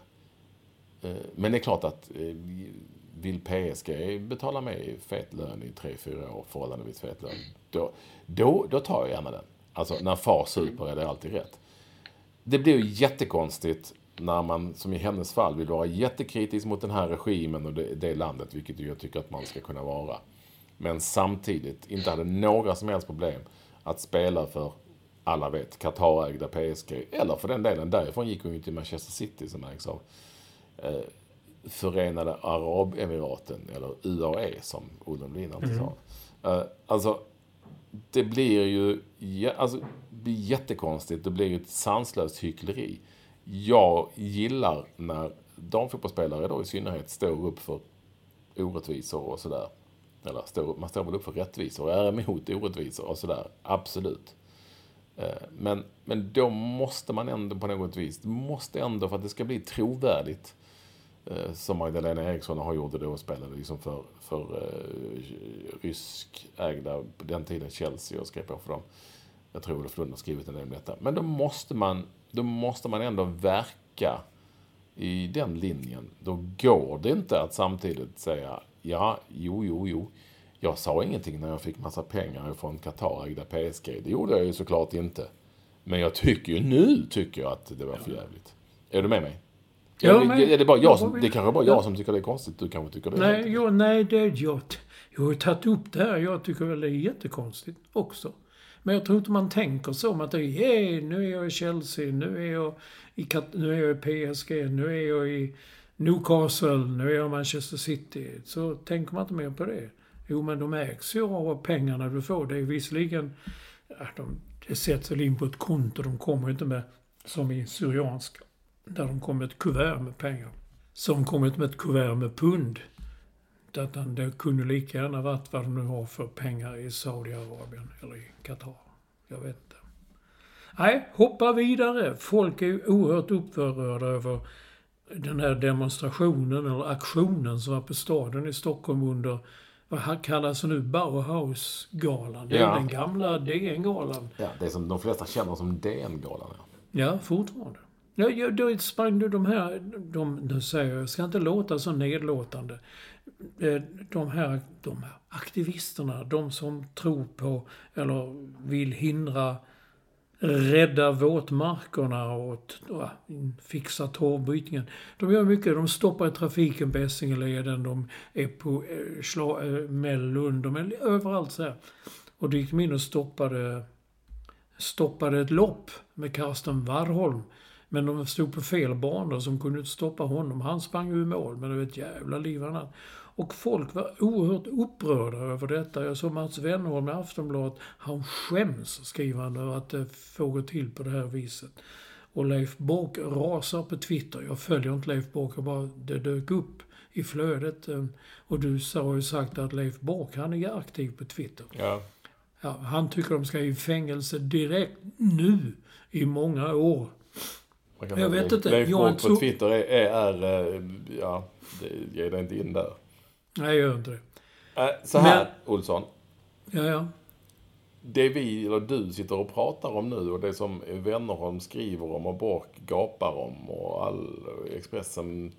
Eh, men det är klart att eh, vill PSG betala mig fet lön i tre fyra år, förhållandevis fet lön, då, då, då tar jag gärna den. Alltså när far super är det alltid rätt. Det blir ju jättekonstigt när man, som i hennes fall, vill vara jättekritisk mot den här regimen och det, det landet, vilket jag tycker att man ska kunna vara. Men samtidigt inte hade några som helst problem att spela för, alla vet, Qatarägda PSG. Eller för den delen, därifrån gick hon ju till Manchester City som ägs av eh, Förenade Arabemiraten, eller UAE som Olle Lundin alltid sa. Eh, alltså, det blir ju alltså, det blir jättekonstigt. Det blir ju ett sanslöst hyckleri. Jag gillar när damfotbollsspelare då i synnerhet står upp för orättvisor och sådär. Eller står, man står väl upp för rättvisor och är emot orättvisor och sådär. Absolut. Eh, men, men då måste man ändå på något vis, det måste ändå för att det ska bli trovärdigt eh, som Magdalena Eriksson har gjort det då och spelade liksom för, för eh, ryskägda, på den tiden Chelsea och skrev på för dem. Jag tror Olof Lund har skrivit en del om detta. Men då måste man, då måste man ändå verka i den linjen. Då går det inte att samtidigt säga ja, jo, jo, jo. Jag sa ingenting när jag fick massa pengar från Qatarägda PSG. Det gjorde jag ju såklart inte. Men jag tycker ju nu, tycker jag att det var för jävligt. Är du med mig? Ja, men, är det, bara jag som, det kanske bara jag som tycker det är konstigt. Du kanske tycker det är Nej, jag, nej det, jag, jag har tagit upp det här. Jag tycker väl det är jättekonstigt också. Men jag tror inte man tänker så. det är, hey, nu är jag i Chelsea, nu är jag i, nu är jag i PSG, nu är jag i Newcastle, nu är jag i Manchester City. Så tänker man inte mer på det. Jo, men de ägs ju av pengarna du får. Det är visserligen... De, det sätts väl in på ett konto. De kommer inte med, som i Syrianska, där de kommer med ett kuvert med pengar. Som kommer med ett kuvert med pund. Utan det kunde lika gärna varit vad de nu har för pengar i Saudiarabien eller i Qatar. Jag vet inte. Nej, hoppa vidare. Folk är ju oerhört upprörda över den här demonstrationen eller aktionen som var på staden i Stockholm under vad kallas nu? Bauhausgalan. Det är ja. den gamla DN-galan. Ja, det som de flesta känner som DN-galan. Ja. ja, fortfarande. Ja, ja, då sprang du de här, de, nu säger jag, jag ska inte låta så nedlåtande. Eh, de här, de här aktivisterna, de som tror på eller vill hindra rädda våtmarkerna och fixa torvbrytningen. De gör mycket. De stoppar trafiken på Essingeleden, de är på eh, Schla, eh, Mellund, de är överallt så här. Och då gick de in och stoppade, stoppade ett lopp med Karsten Warholm. Men de stod på fel banor som kunde inte stoppa honom. Han sprang ju i mål, men det var ett jävla liv han hade. Och folk var oerhört upprörda över detta. Jag såg Mats Wennerholm i Aftonbladet. Han skäms, skriver han, över att det får gå till på det här viset. Och Leif Bork rasar på Twitter. Jag följer inte Leif Bork, jag bara, det dök upp i flödet. Och du har ju sagt att Leif Bork, han är aktiv på Twitter. Ja. ja han tycker de ska i fängelse direkt nu i många år. Jag vet inte. Leif Bork på Twitter är, är, är, ja, det ger dig inte in där. Nej, jag gör inte det. Äh, så här, Men, Olsson. Ja, ja. Det vi, eller du, sitter och pratar om nu och det som Wennerholm skriver om och Bork gapar om och all Expressen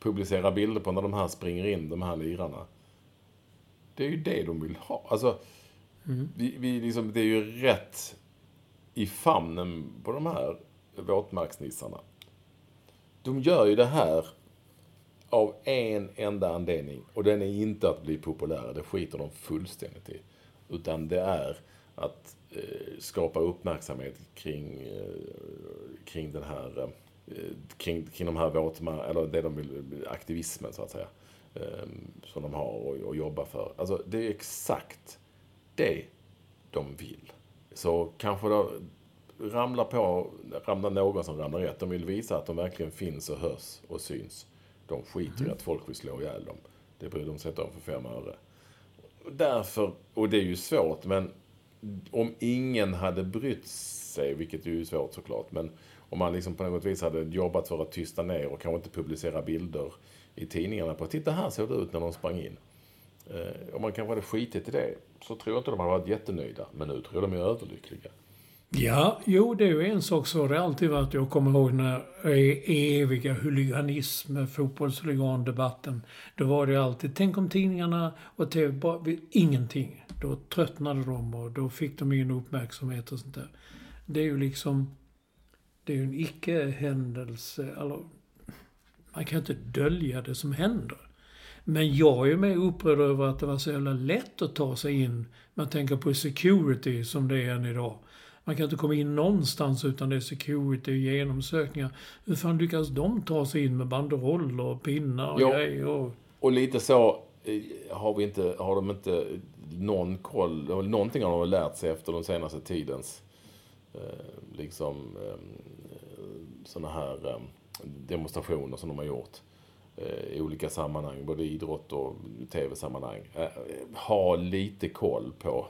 publicerar bilder på när de här springer in, de här lirarna. Det är ju det de vill ha. Alltså, mm. vi, vi liksom, det är ju rätt i famnen på de här våtmarksnissarna. De gör ju det här av en enda anledning. Och den är inte att bli populär, det skiter de fullständigt i. Utan det är att eh, skapa uppmärksamhet kring, eh, kring den här, eh, kring, kring de här våtmarkerna, eller det de vill, aktivismen så att säga. Eh, som de har och, och jobbar för. Alltså det är exakt det de vill. Så kanske då ramlar på, ramlar någon som ramlar rätt. De vill visa att de verkligen finns och hörs och syns. De skiter i att folk vill slå ihjäl dem. Det bryr de sig inte om för fem öre. Därför, och det är ju svårt, men om ingen hade brytt sig, vilket är ju svårt såklart, men om man liksom på något vis hade jobbat för att tysta ner och kanske inte publicera bilder i tidningarna på titta här såg det ut när de sprang in. Eh, om man kanske hade skitit i det så tror jag inte de hade varit jättenöjda. Men nu tror jag de är överlyckliga. Ja, jo det är ju en sak så har det alltid varit. Jag kommer ihåg när eviga huliganism, fotbollshuligandebatten. Då var det alltid, tänk om tidningarna och tv, bara, ingenting. Då tröttnade de och då fick de ingen uppmärksamhet och sånt där. Det är ju liksom, det är ju en icke-händelse, Alltså, man kan inte dölja det som händer. Men jag är mer upprörd över att det var så jävla lätt att ta sig in. Man tänker på security som det är än idag. Man kan inte komma in någonstans utan det är security och genomsökningar. Hur fan lyckas de ta sig in med banderoller och pinnar och jo. grejer? Och... och lite så eh, har, vi inte, har de inte någon koll. Någonting har de lärt sig efter den senaste tidens eh, liksom eh, sådana här demonstrationer som de har gjort i olika sammanhang, både idrott och tv-sammanhang. Ha lite koll på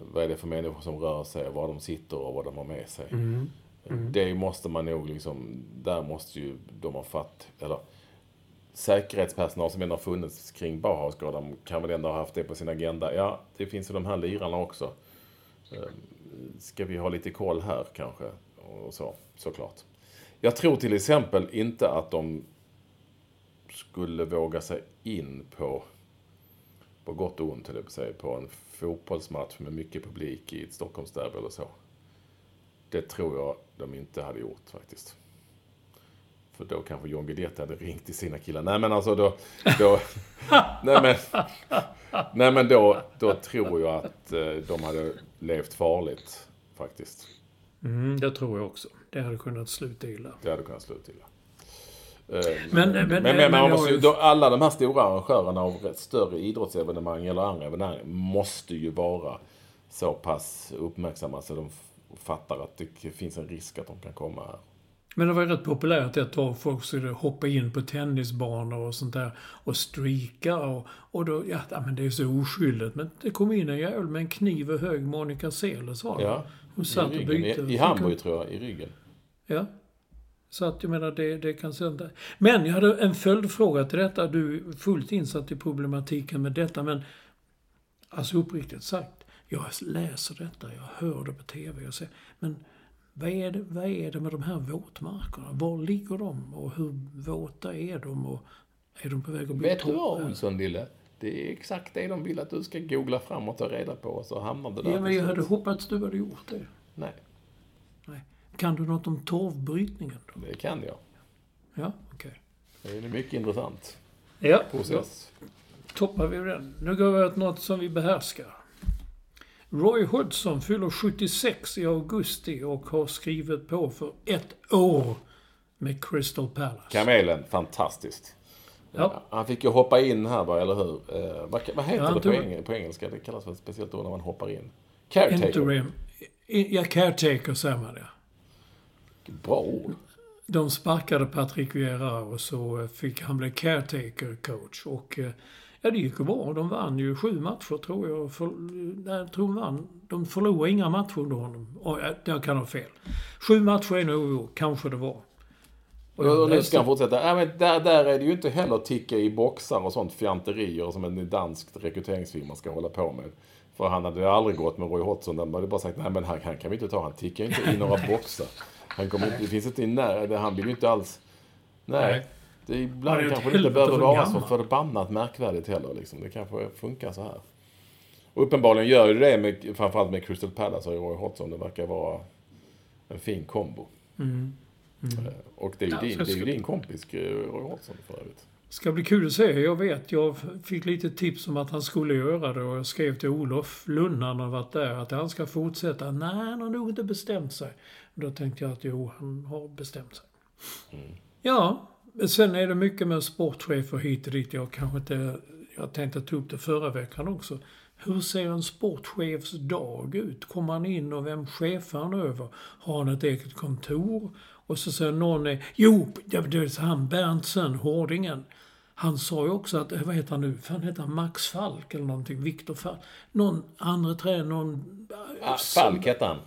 vad är det för människor som rör sig, var de sitter och vad de har med sig. Mm. Mm. Det måste man nog liksom, där måste ju de ha fatt, eller säkerhetspersonal som ändå har funnits kring Bauhausgalan kan väl ändå ha haft det på sin agenda. Ja, det finns ju de här lirarna också. Ska vi ha lite koll här kanske? Och så, såklart. Jag tror till exempel inte att de skulle våga sig in på, på gott och ont, på en fotbollsmatch med mycket publik i ett Stockholmsderby eller så. Det tror jag de inte hade gjort faktiskt. För då kanske John Guidetti hade ringt till sina killar. Nej men alltså då... då nej men, nej men då, då tror jag att eh, de hade levt farligt faktiskt. Mm, det tror jag också. Det hade kunnat sluta illa. Det hade kunnat sluta illa. Men, men, men, men, men man måste ju, då, alla de här stora arrangörerna av större idrottsevenemang eller andra evenemang måste ju vara så pass uppmärksamma så de fattar att det finns en risk att de kan komma här. Men det var ju rätt populärt ett tag. Folk skulle hoppa in på tennisbanor och sånt där och streaka och, och då, ja, men det är så oskyldigt. Men det kom in en jävel med en kniv och hög Monica Seles var det. Ja, Hon satt i, ryggen, och bytte. I, i Hamburg tror jag, i ryggen. Ja. Så att jag menar, det, det kan sända. Men jag hade en följdfråga till detta. Du är fullt insatt i problematiken med detta, men alltså uppriktigt sagt, jag läser detta, jag hör det på TV, jag ser, men vad är, det, vad är det med de här våtmarkerna? Var ligger de och hur våta är de? Och är de på väg att bli Vet du vad Olsson Lille? Det är exakt det de vill att du ska googla fram och ta reda på, och så hamnar du där. Ja, men jag hade hoppats du hade gjort det. Nej. Kan du något om torvbrytningen? Då? Det kan jag. Ja, okej. Okay. Det är mycket intressant ja, process. Då toppar vi den. Nu går vi åt något som vi behärskar. Roy Hodgson fyller 76 i augusti och har skrivit på för ett år med Crystal Palace. Kamelen, fantastiskt. Ja. Han fick ju hoppa in här bara, eller hur? Eh, vad, vad, heter ja, det på, eng på, engelska? Det kallas ett speciellt ord när man hoppar in. Caretaker. Interim. Ja, caretaker säger man det. Bra ord. De sparkade Patrick Vieira och så fick han bli caretaker coach. Och eh, ja, det gick ju bra. De vann ju sju matcher tror jag. För, nej, jag tror de vann. De förlorade inga matcher under honom. Oh, jag kan ha fel. Sju matcher är nog kanske det var. Och, och nu ska han fortsätta. Ja, men där, där är det ju inte heller ticka i boxar och sånt fjanterier som en dansk rekryteringsfirma ska hålla på med. För han hade aldrig gått med Roy Hodgson. De hade bara sagt, nej men han, han kan vi inte ta. Han tickar inte i några boxar. Han kommer inte, det finns inte i när, han vill ju inte alls... Nej. nej. Det är ibland det kanske det inte behöver vara så förbannat märkvärdigt heller. Liksom. Det kanske funkar så här. Och uppenbarligen gör det det med, framförallt med Crystal Palace och Roy Hodgson. Det verkar vara en fin kombo. Mm. Mm. Och det är ju, ja, din, det är ju din kompis eh, Roy Hodgson för övrigt. Ska bli kul att se. Jag vet, jag fick lite tips om att han skulle göra det och jag skrev till Olof Lund när han varit där att han ska fortsätta. Nej, han har nog inte bestämt sig. Då tänkte jag att jo, han har bestämt sig. Mm. Ja, sen är det mycket med sportchefer hit och dit. Jag kanske inte... Jag tänkte ta upp det förra veckan också. Hur ser en sportchefs dag ut? Kommer han in och vem chefar han över? Har han ett eget kontor? Och så säger någon, jo, det är han Berntsen, Hårdingen. Han sa ju också att, vad heter han nu, han heter Max Falk eller någonting, Viktor Falk. Någon andra tränare, någon... Ah, Falk hette han.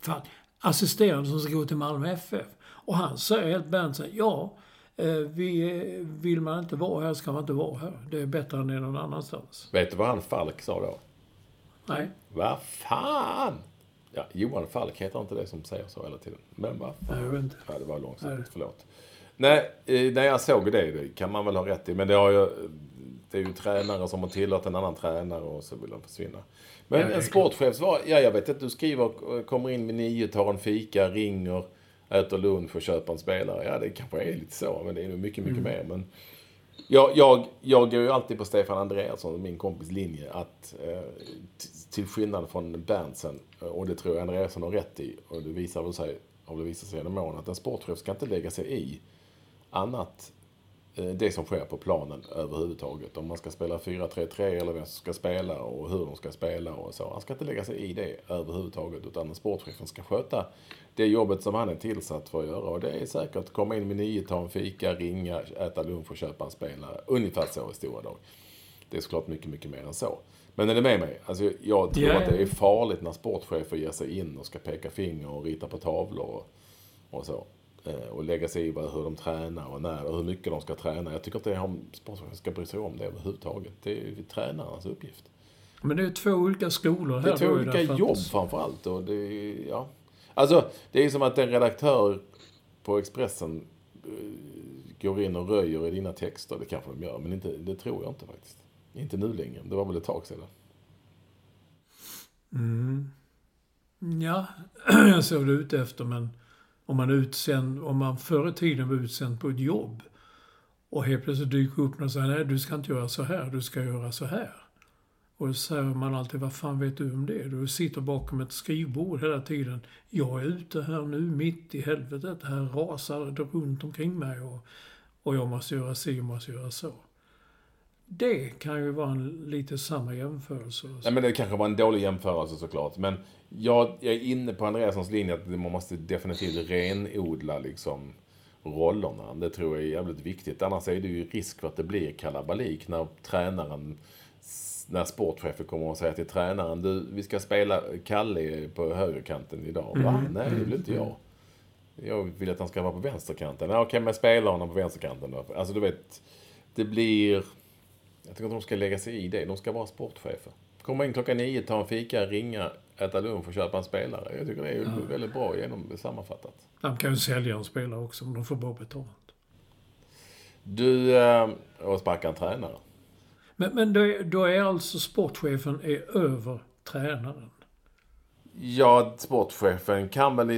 Falk. Assisterande som ska gå till Malmö FF. Och han säger helt Berntsen, ja, eh, vi, vill man inte vara här ska man inte vara här. Det är bättre än någon annanstans. Vet du vad han Falk sa då? Nej. Vad fan! Ja, Johan Falk heter inte det som säger så hela tiden. Men va? Nej, jag vet inte. Ja, det var långsamt. Nej. Förlåt. Nej, eh, när jag såg det, det kan man väl ha rätt i. Men det, har ju, det är ju tränare som har tillåtit en annan tränare och så vill de försvinna. Men Ja, en sportchef svar, ja jag vet att du skriver, eh, kommer in vid nio, tar en fika, ringer, äter lunch och köper en spelare. Ja, det kanske är lite så, men det är nog mycket, mycket Mm. mer. Men jag, jag, jag går ju alltid på Stefan Andreasson, min kompis linje, att eh, till skillnad från Berntsen, och det tror jag Andreasson har rätt i, och det visar väl sig, har det visat sig genom åren, att en sportchef ska inte lägga sig i annat eh, det som sker på planen överhuvudtaget. Om man ska spela 4-3-3 eller vem som ska spela och hur de ska spela och så. Han ska inte lägga sig i det överhuvudtaget utan sportchefen ska sköta det jobbet som han är tillsatt för att göra. Och det är säkert komma in med nio, ta en fika, ringa, äta lunch och köpa en spelare. Ungefär så i stora drag. Det är såklart mycket, mycket mer än så. Men är det med mig? Alltså, jag tror Ja, att det är farligt när sportchefer ger sig in och ska peka finger och rita på tavlor och, och så. Eh, Och lägga sig i hur de tränar och när och hur mycket de ska träna. Jag tycker inte att sportchefen ska bry sig om det överhuvudtaget. Det är ju tränarens uppgift. Men det är två olika skolor här. Det är två ju, olika därför jobb framförallt. Och det, är- ja. Alltså, det är som att en redaktör på Expressen eh, går in och röjer i dina texter. Det kanske de gör, men inte, det tror jag inte faktiskt. Inte nu längre. Det var väl ett tag sedan. Ja, jag såg det ute efter men om man, utsänd, om man förr i tiden var utsänd på ett jobb och helt plötsligt dyker upp någon och säger nej du ska inte göra så här, du ska göra så här. Och då säger man alltid, vad fan vet du om det? Du sitter bakom ett skrivbord hela tiden. Jag är ute här nu mitt i helvetet. Här rasar det runt omkring mig och, och jag måste göra si och måste göra så. Det kan ju vara en, lite samma jämförelse. Nej, men det kanske var en dålig jämförelse såklart. Men jag, jag är inne på Andreassons linje att man måste definitivt renodla liksom rollerna. Det tror jag är jävligt viktigt. Annars är det ju risk för att det blir kalabalik när tränaren när sportchefen kommer och säger till tränaren du, vi ska spela Kalle på högerkanten idag. Va? Nej, det vill inte jag. Jag vill att han ska vara på vänsterkanten. Ja, Okej, men spela honom på vänsterkanten då. Alltså du vet, det blir... Jag tycker inte de ska lägga sig i det. De ska vara sportchefer. Komma in klockan nio, ta en fika, ringa, äta lunch och köpa en spelare. Jag tycker det är väldigt bra genom sammanfattat. De kan ju sälja en spelare också om de får bra betalt. Du, eh, och sparka en tränare. Men, men då, är, då är alltså sportchefen är över tränaren. Ja, sportchefen kan väl i,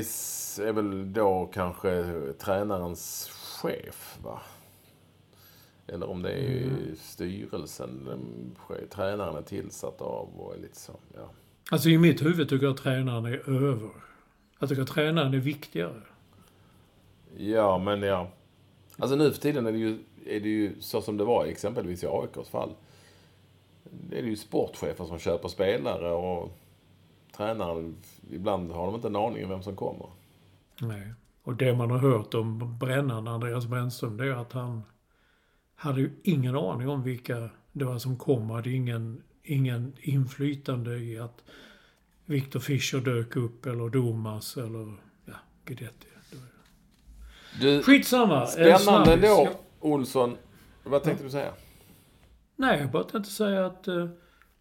är väl då kanske tränarens chef, va? Eller om det är styrelsen den che- tränaren är tillsatt av och lite så, ja. Alltså i mitt huvud tycker jag att tränaren är över. Jag tycker att tränaren är viktigare. Ja, men ja. Alltså nu för tiden är det ju, är det ju så som det var exempelvis i AIKs fall. Det är det ju sportchefer som köper spelare och tränaren, ibland har de inte en aning om vem som kommer. Nej. Och det man har hört om brännaren, Andreas Brännström, det är att han hade ju ingen aning om vilka det var som kom. Hade ingen, ingen inflytande i att Victor Fischer dök upp eller Domas eller ja, Guidetti. Du, Skitsamma. spännande då, Ja. Olsson. Vad tänkte du säga? Nej, jag bara tänkte säga att eh,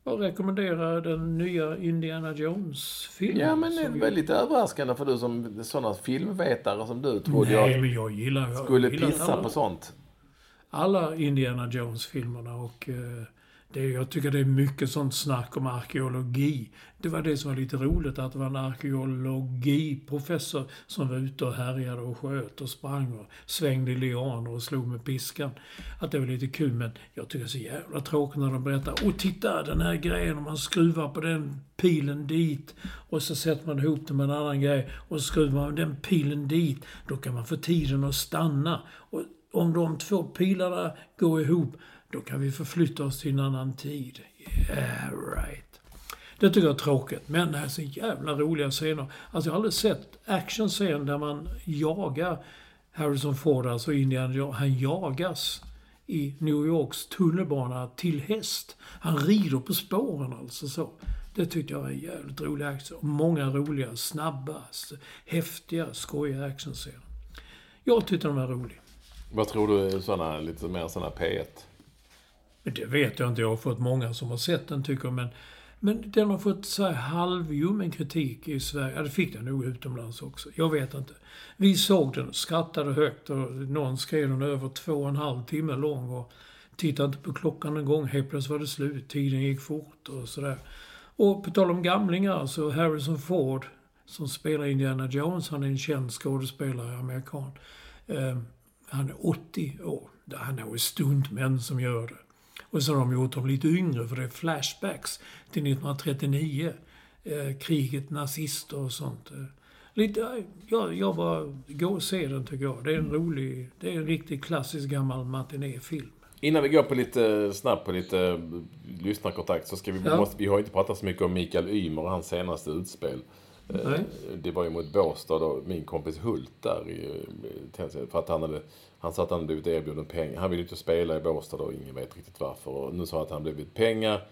jag rekommenderar den nya Indiana Jones-filmen. Ja, men det är väldigt överraskande för du som sådana filmvetare som du trodde Nej, jag men jag gillar... Jag skulle gillar pissa alla, på sånt. Alla Indiana Jones-filmerna och eh, det, jag tycker det är mycket sånt snack om arkeologi. Det var det som var lite roligt, att det var en arkeologiprofessor som var ute och härjade och sköt och sprang och svängde i lianer och slog med piskan. Att det var lite kul, men jag tycker det är så jävla tråkigt när de berättar Åh, titta den här grejen, om man skruvar på den pilen dit och så sätter man ihop det med en annan grej och så skruvar man den pilen dit. Då kan man få tiden att stanna. Och om de två pilarna går ihop, då kan vi förflytta oss till en annan tid. Yeah, right. Det tycker jag är tråkigt, men det här är så jävla roliga scener. Alltså jag har aldrig sett actionscen där man jagar Harrison Ford, alltså Indian. Jones. Han jagas i New Yorks tunnelbana till häst. Han rider på spåren alltså så. Det tyckte jag var en jävligt rolig action. Många roliga, snabba, häftiga, skojiga actionscener. Jag tyckte de var roliga. Vad tror du är såna, lite mer sådana P1? Det vet jag inte. Jag har fått många som har sett den tycker jag. Men Men den har fått så här halvljummen kritik i Sverige. Ja, det fick den nog utomlands också. Jag vet inte. Vi såg den, skrattade högt och någon skrev den över två och en halv timme lång och tittade inte på klockan en gång. Helt plötsligt var det slut. Tiden gick fort och sådär. Och på tal om gamlingar, så Harrison Ford som spelar Indiana Jones, han är en känd skådespelare, amerikan. Eh, han är 80 år. Han är stuntmän som gör det. Och så har de gjort dem lite yngre för det är flashbacks till 1939. Eh, kriget, nazister och sånt. Eh, lite, ja, jag bara, gå och se den tycker jag. Det är en rolig, det är en riktigt klassisk gammal matinéfilm. Innan vi går på lite snabbt på lite eh, lyssnarkontakt så ska vi, ja. måste, vi har inte pratat så mycket om Mikael Ymer och hans senaste utspel. Eh, Nej. Det var ju mot Båstad och min kompis Hult där. För att han hade, han sa att han blivit erbjuden pengar. Han ville inte spela i Båstad och ingen vet riktigt varför. Och nu sa att han blivit pengar.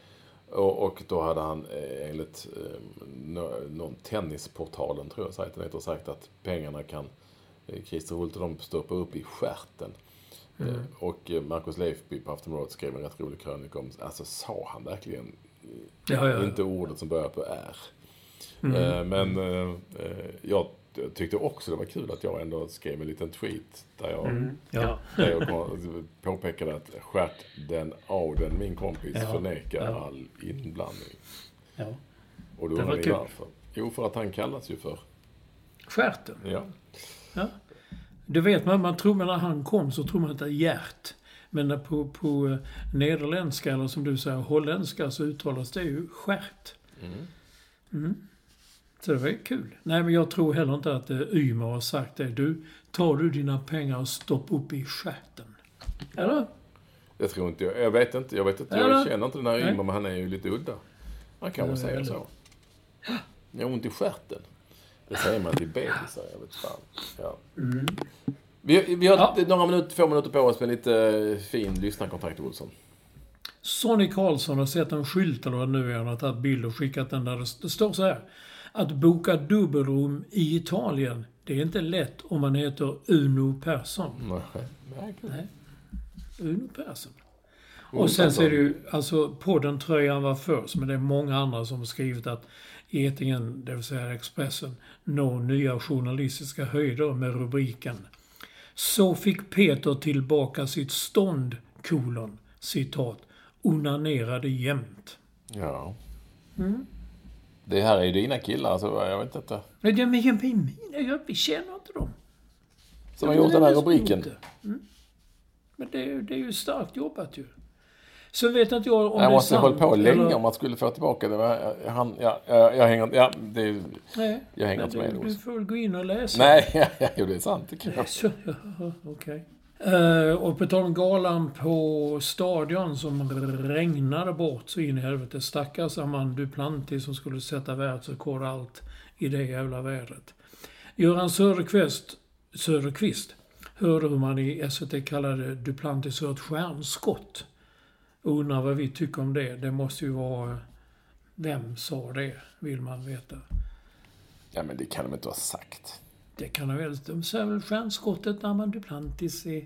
Och, och då hade han eh, enligt någon tennisportalen, tror jag sajten heter, sagt att pengarna kan Christer Hult och de stoppa upp i skärten. Mm. Och Marcus Leifby på Aftonbladet skrev en rätt rolig krönika om, alltså sa han verkligen ja, ja, inte ordet som börjar på R? Mm. Eh, men eh, jag tyckte också det var kul att jag ändå skrev en liten tweet där jag, mm. ja. där jag påpekade att skärt den Auden, min kompis, ja. förnekar ja. all inblandning. Ja. Och då undrar ni varför? Jo, för att han kallas ju för... Stjärten? Ja. ja. Det vet man, man tror när han kom så tror man att det är Gert. Men på, på eh, nederländska, eller som du säger, holländska, så uttalas det ju skärt. Mm. Mm. Så det var ju kul. Nej, men jag tror heller inte att Ymer har sagt det. Du, tar du dina pengar och stopp upp i stjärten? Eller? Det tror inte jag. Jag vet inte. Jag vet inte. Jag känner inte den här Ymer, men han är ju lite udda. Man kan väl säga så. Jag har ont i stjärten. Det säger man till bebisar, jag vet fan. Ja. Mm. Vi, vi har ja. några minuter, få minuter på oss med lite eh, fin lyssnarkontakt, Olsson. Sonny Karlsson har sett en skylt eller vad nu är. Han har tagit bild och skickat den där. Det står så här. Att boka dubbelrum i Italien, det är inte lätt om man heter Uno Persson. Nej, Nej. Uno Persson. Och sen så är det ju, alltså podden Tröjan var först, men det är många andra som skrivit att Getingen, det vill säga Expressen, når nya journalistiska höjder med rubriken Så fick Peter tillbaka sitt stånd, kolon, citat, onanerade jämt. Ja. Mm. Det här är ju dina killar, alltså jag vet inte. Nej, men jag, jag, vi känner inte dem. Som har gjort den här rubriken? Mm. Men det, det är ju starkt jobbat ju. Så vet inte jag om jag det är sant. Jag måste hålla på länge eller... om man skulle få tillbaka det. Han, ja, jag, jag hänger, ja, det, Nej, jag hänger inte med. Du, du får väl gå in och läsa. Nej, ja, jo, det är sant. Det kan jag. Okej. Okay. Uh, och på tal om galan på Stadion som regnade bort så in i helvete. Stackars Amand Duplantis som skulle sätta världsrekord allt i det jävla vädret. Göran Söderqvist, Söderqvist hörde hur man i SVT kallade Duplantis för ett stjärnskott. Undrar vad vi tycker om det. Det måste ju vara... Vem sa det, vill man veta. Ja, men det kan de inte ha sagt. Det kan de väl. De säger väl stjärnskottet när man Duplantis är...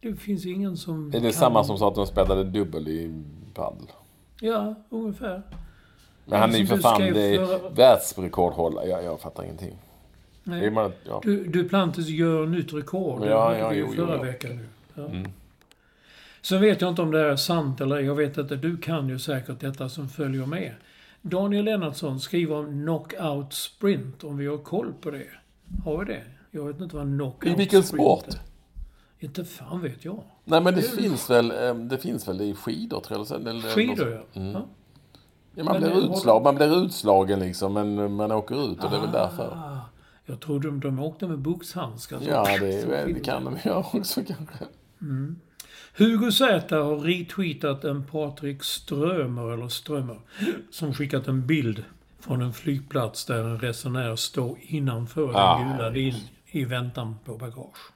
Det finns ju ingen som... Är det samma som sa att de spelade dubbel i padel? Ja, ungefär. Men han är ju för fan för... världsrekordhållare. Jag, jag fattar ingenting. Nej. Man, ja. du, Duplantis gör nytt rekord. Det ja, ja, jo, förra jo, veckan nu. Ja. Mm. Sen vet jag inte om det är sant eller Jag vet att du kan ju säkert detta som följer med. Daniel Lennartsson skriver om knockout sprint, om vi har koll på det. Har vi det? Jag vet inte vad knockout är. I vilken sport? Är. Inte fan vet jag. Nej men det, det finns väl, ehm, det finns väl i skidor tror jag. Eller, skidor ja. Mm. ja. ja. man, blir utslag, man blir utslagen liksom, men man åker ut och det är väl ah. därför. Jag trodde de, de åkte med boxhandskar. Ja, det, det kan de göra också kanske. Mm. Hugo Z har retweetat en Patrik Strömer, eller Strömer, som skickat en bild från en flygplats där en resenär står innanför ah, den gula linjen i väntan på bagage.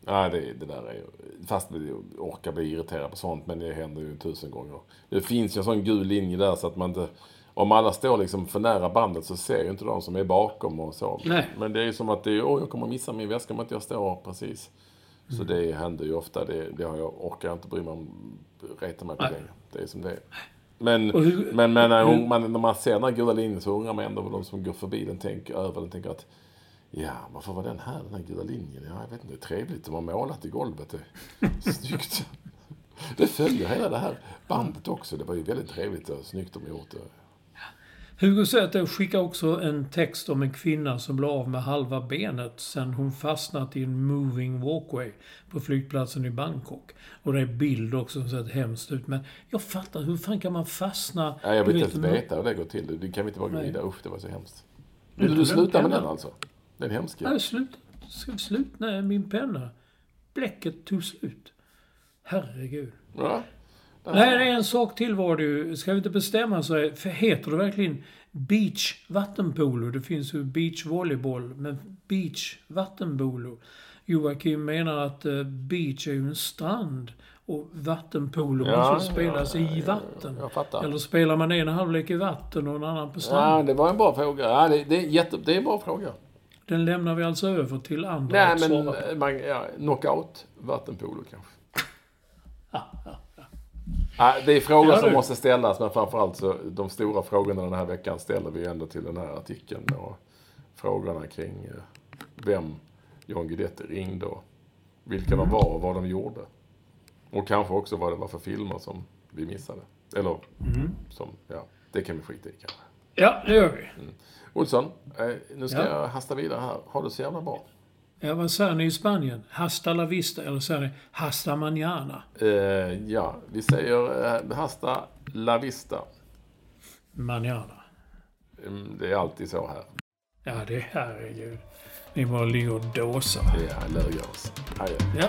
Nej, det, det där är ju... Fast jag orkar bli irriterad på sånt, men det händer ju tusen gånger. Det finns ju en sån gul linje där så att man inte... Om alla står liksom för nära bandet så ser ju inte de som är bakom och så. Nej. Men det är ju som att det är, åh, jag kommer missa min väska om inte jag står precis. Så mm. det händer ju ofta. Det, det har jag, orkar jag inte bry mig om, reta mig på längre. Det är som det är. Men, hur- men, men när, hur- hon, man, när man ser den här gula linjen så undrar man ändå vad de som går förbi den tänker över den. Tänker att ja, varför var den här, den här gula linjen? Ja, jag vet inte, trevligt. De har målat i golvet. Det är snyggt. Det följer hela det här bandet också. Det var ju väldigt trevligt och snyggt de gjort det. Hugo Säter skickar också en text om en kvinna som blev av med halva benet sen hon fastnat i en moving walkway på flygplatsen i Bangkok. Och det är bild också som ser hemskt ut. Men jag fattar, hur fan kan man fastna... Ja, jag du vill inte ens veta hur det går till. Det kan vi inte bara gå vidare. Usch, det var så hemskt. Vill du den sluta med den alltså? Den är hemsk. Nej, slut. Ska vi sluta? Nej, min penna. Bläcket tog slut. Herregud. Ja. Nej, det är en sak till var det ju. Ska vi inte bestämma sig? För heter det verkligen beach vattenpolo? Det finns ju beach volleyboll, men beach vattenpolo. Joakim menar att eh, beach är ju en strand och vattenpolo Ja, måste spelas ja, i ja, vatten. Eller spelar man en halvlek i vatten och en annan på Ja, strand? det var en bra fråga. Ja, det, det, är jätte, det är en bra fråga. Den lämnar vi alltså över till andra Nej, att men svara på. eh, man, ja, knockout, vattenpolo kanske. Det är frågor Ja, som måste ställas, men framförallt så de stora frågorna den här veckan ställer vi ändå till den här artikeln. Och frågorna kring eh, vem John Guidetti ringde och vilka Mm. de var och vad de gjorde. Och kanske också vad det var för filmer som vi missade. Eller Mm. som, ja, det kan vi skita i kanske. Ja, det gör vi. Olsson, eh, nu ska Ja. jag hasta vidare här. Ha det så jävla bra. Ja, vad säger ni i Spanien? Hasta la vista, eller säger ni hasta mañana? Eh, ja, vi säger eh, hasta la vista. Mañana. Mm, Det är alltid så här. Ja, det är herregud. Ni bara ligger och dåsar. Är lögörs. Adjö. Ja.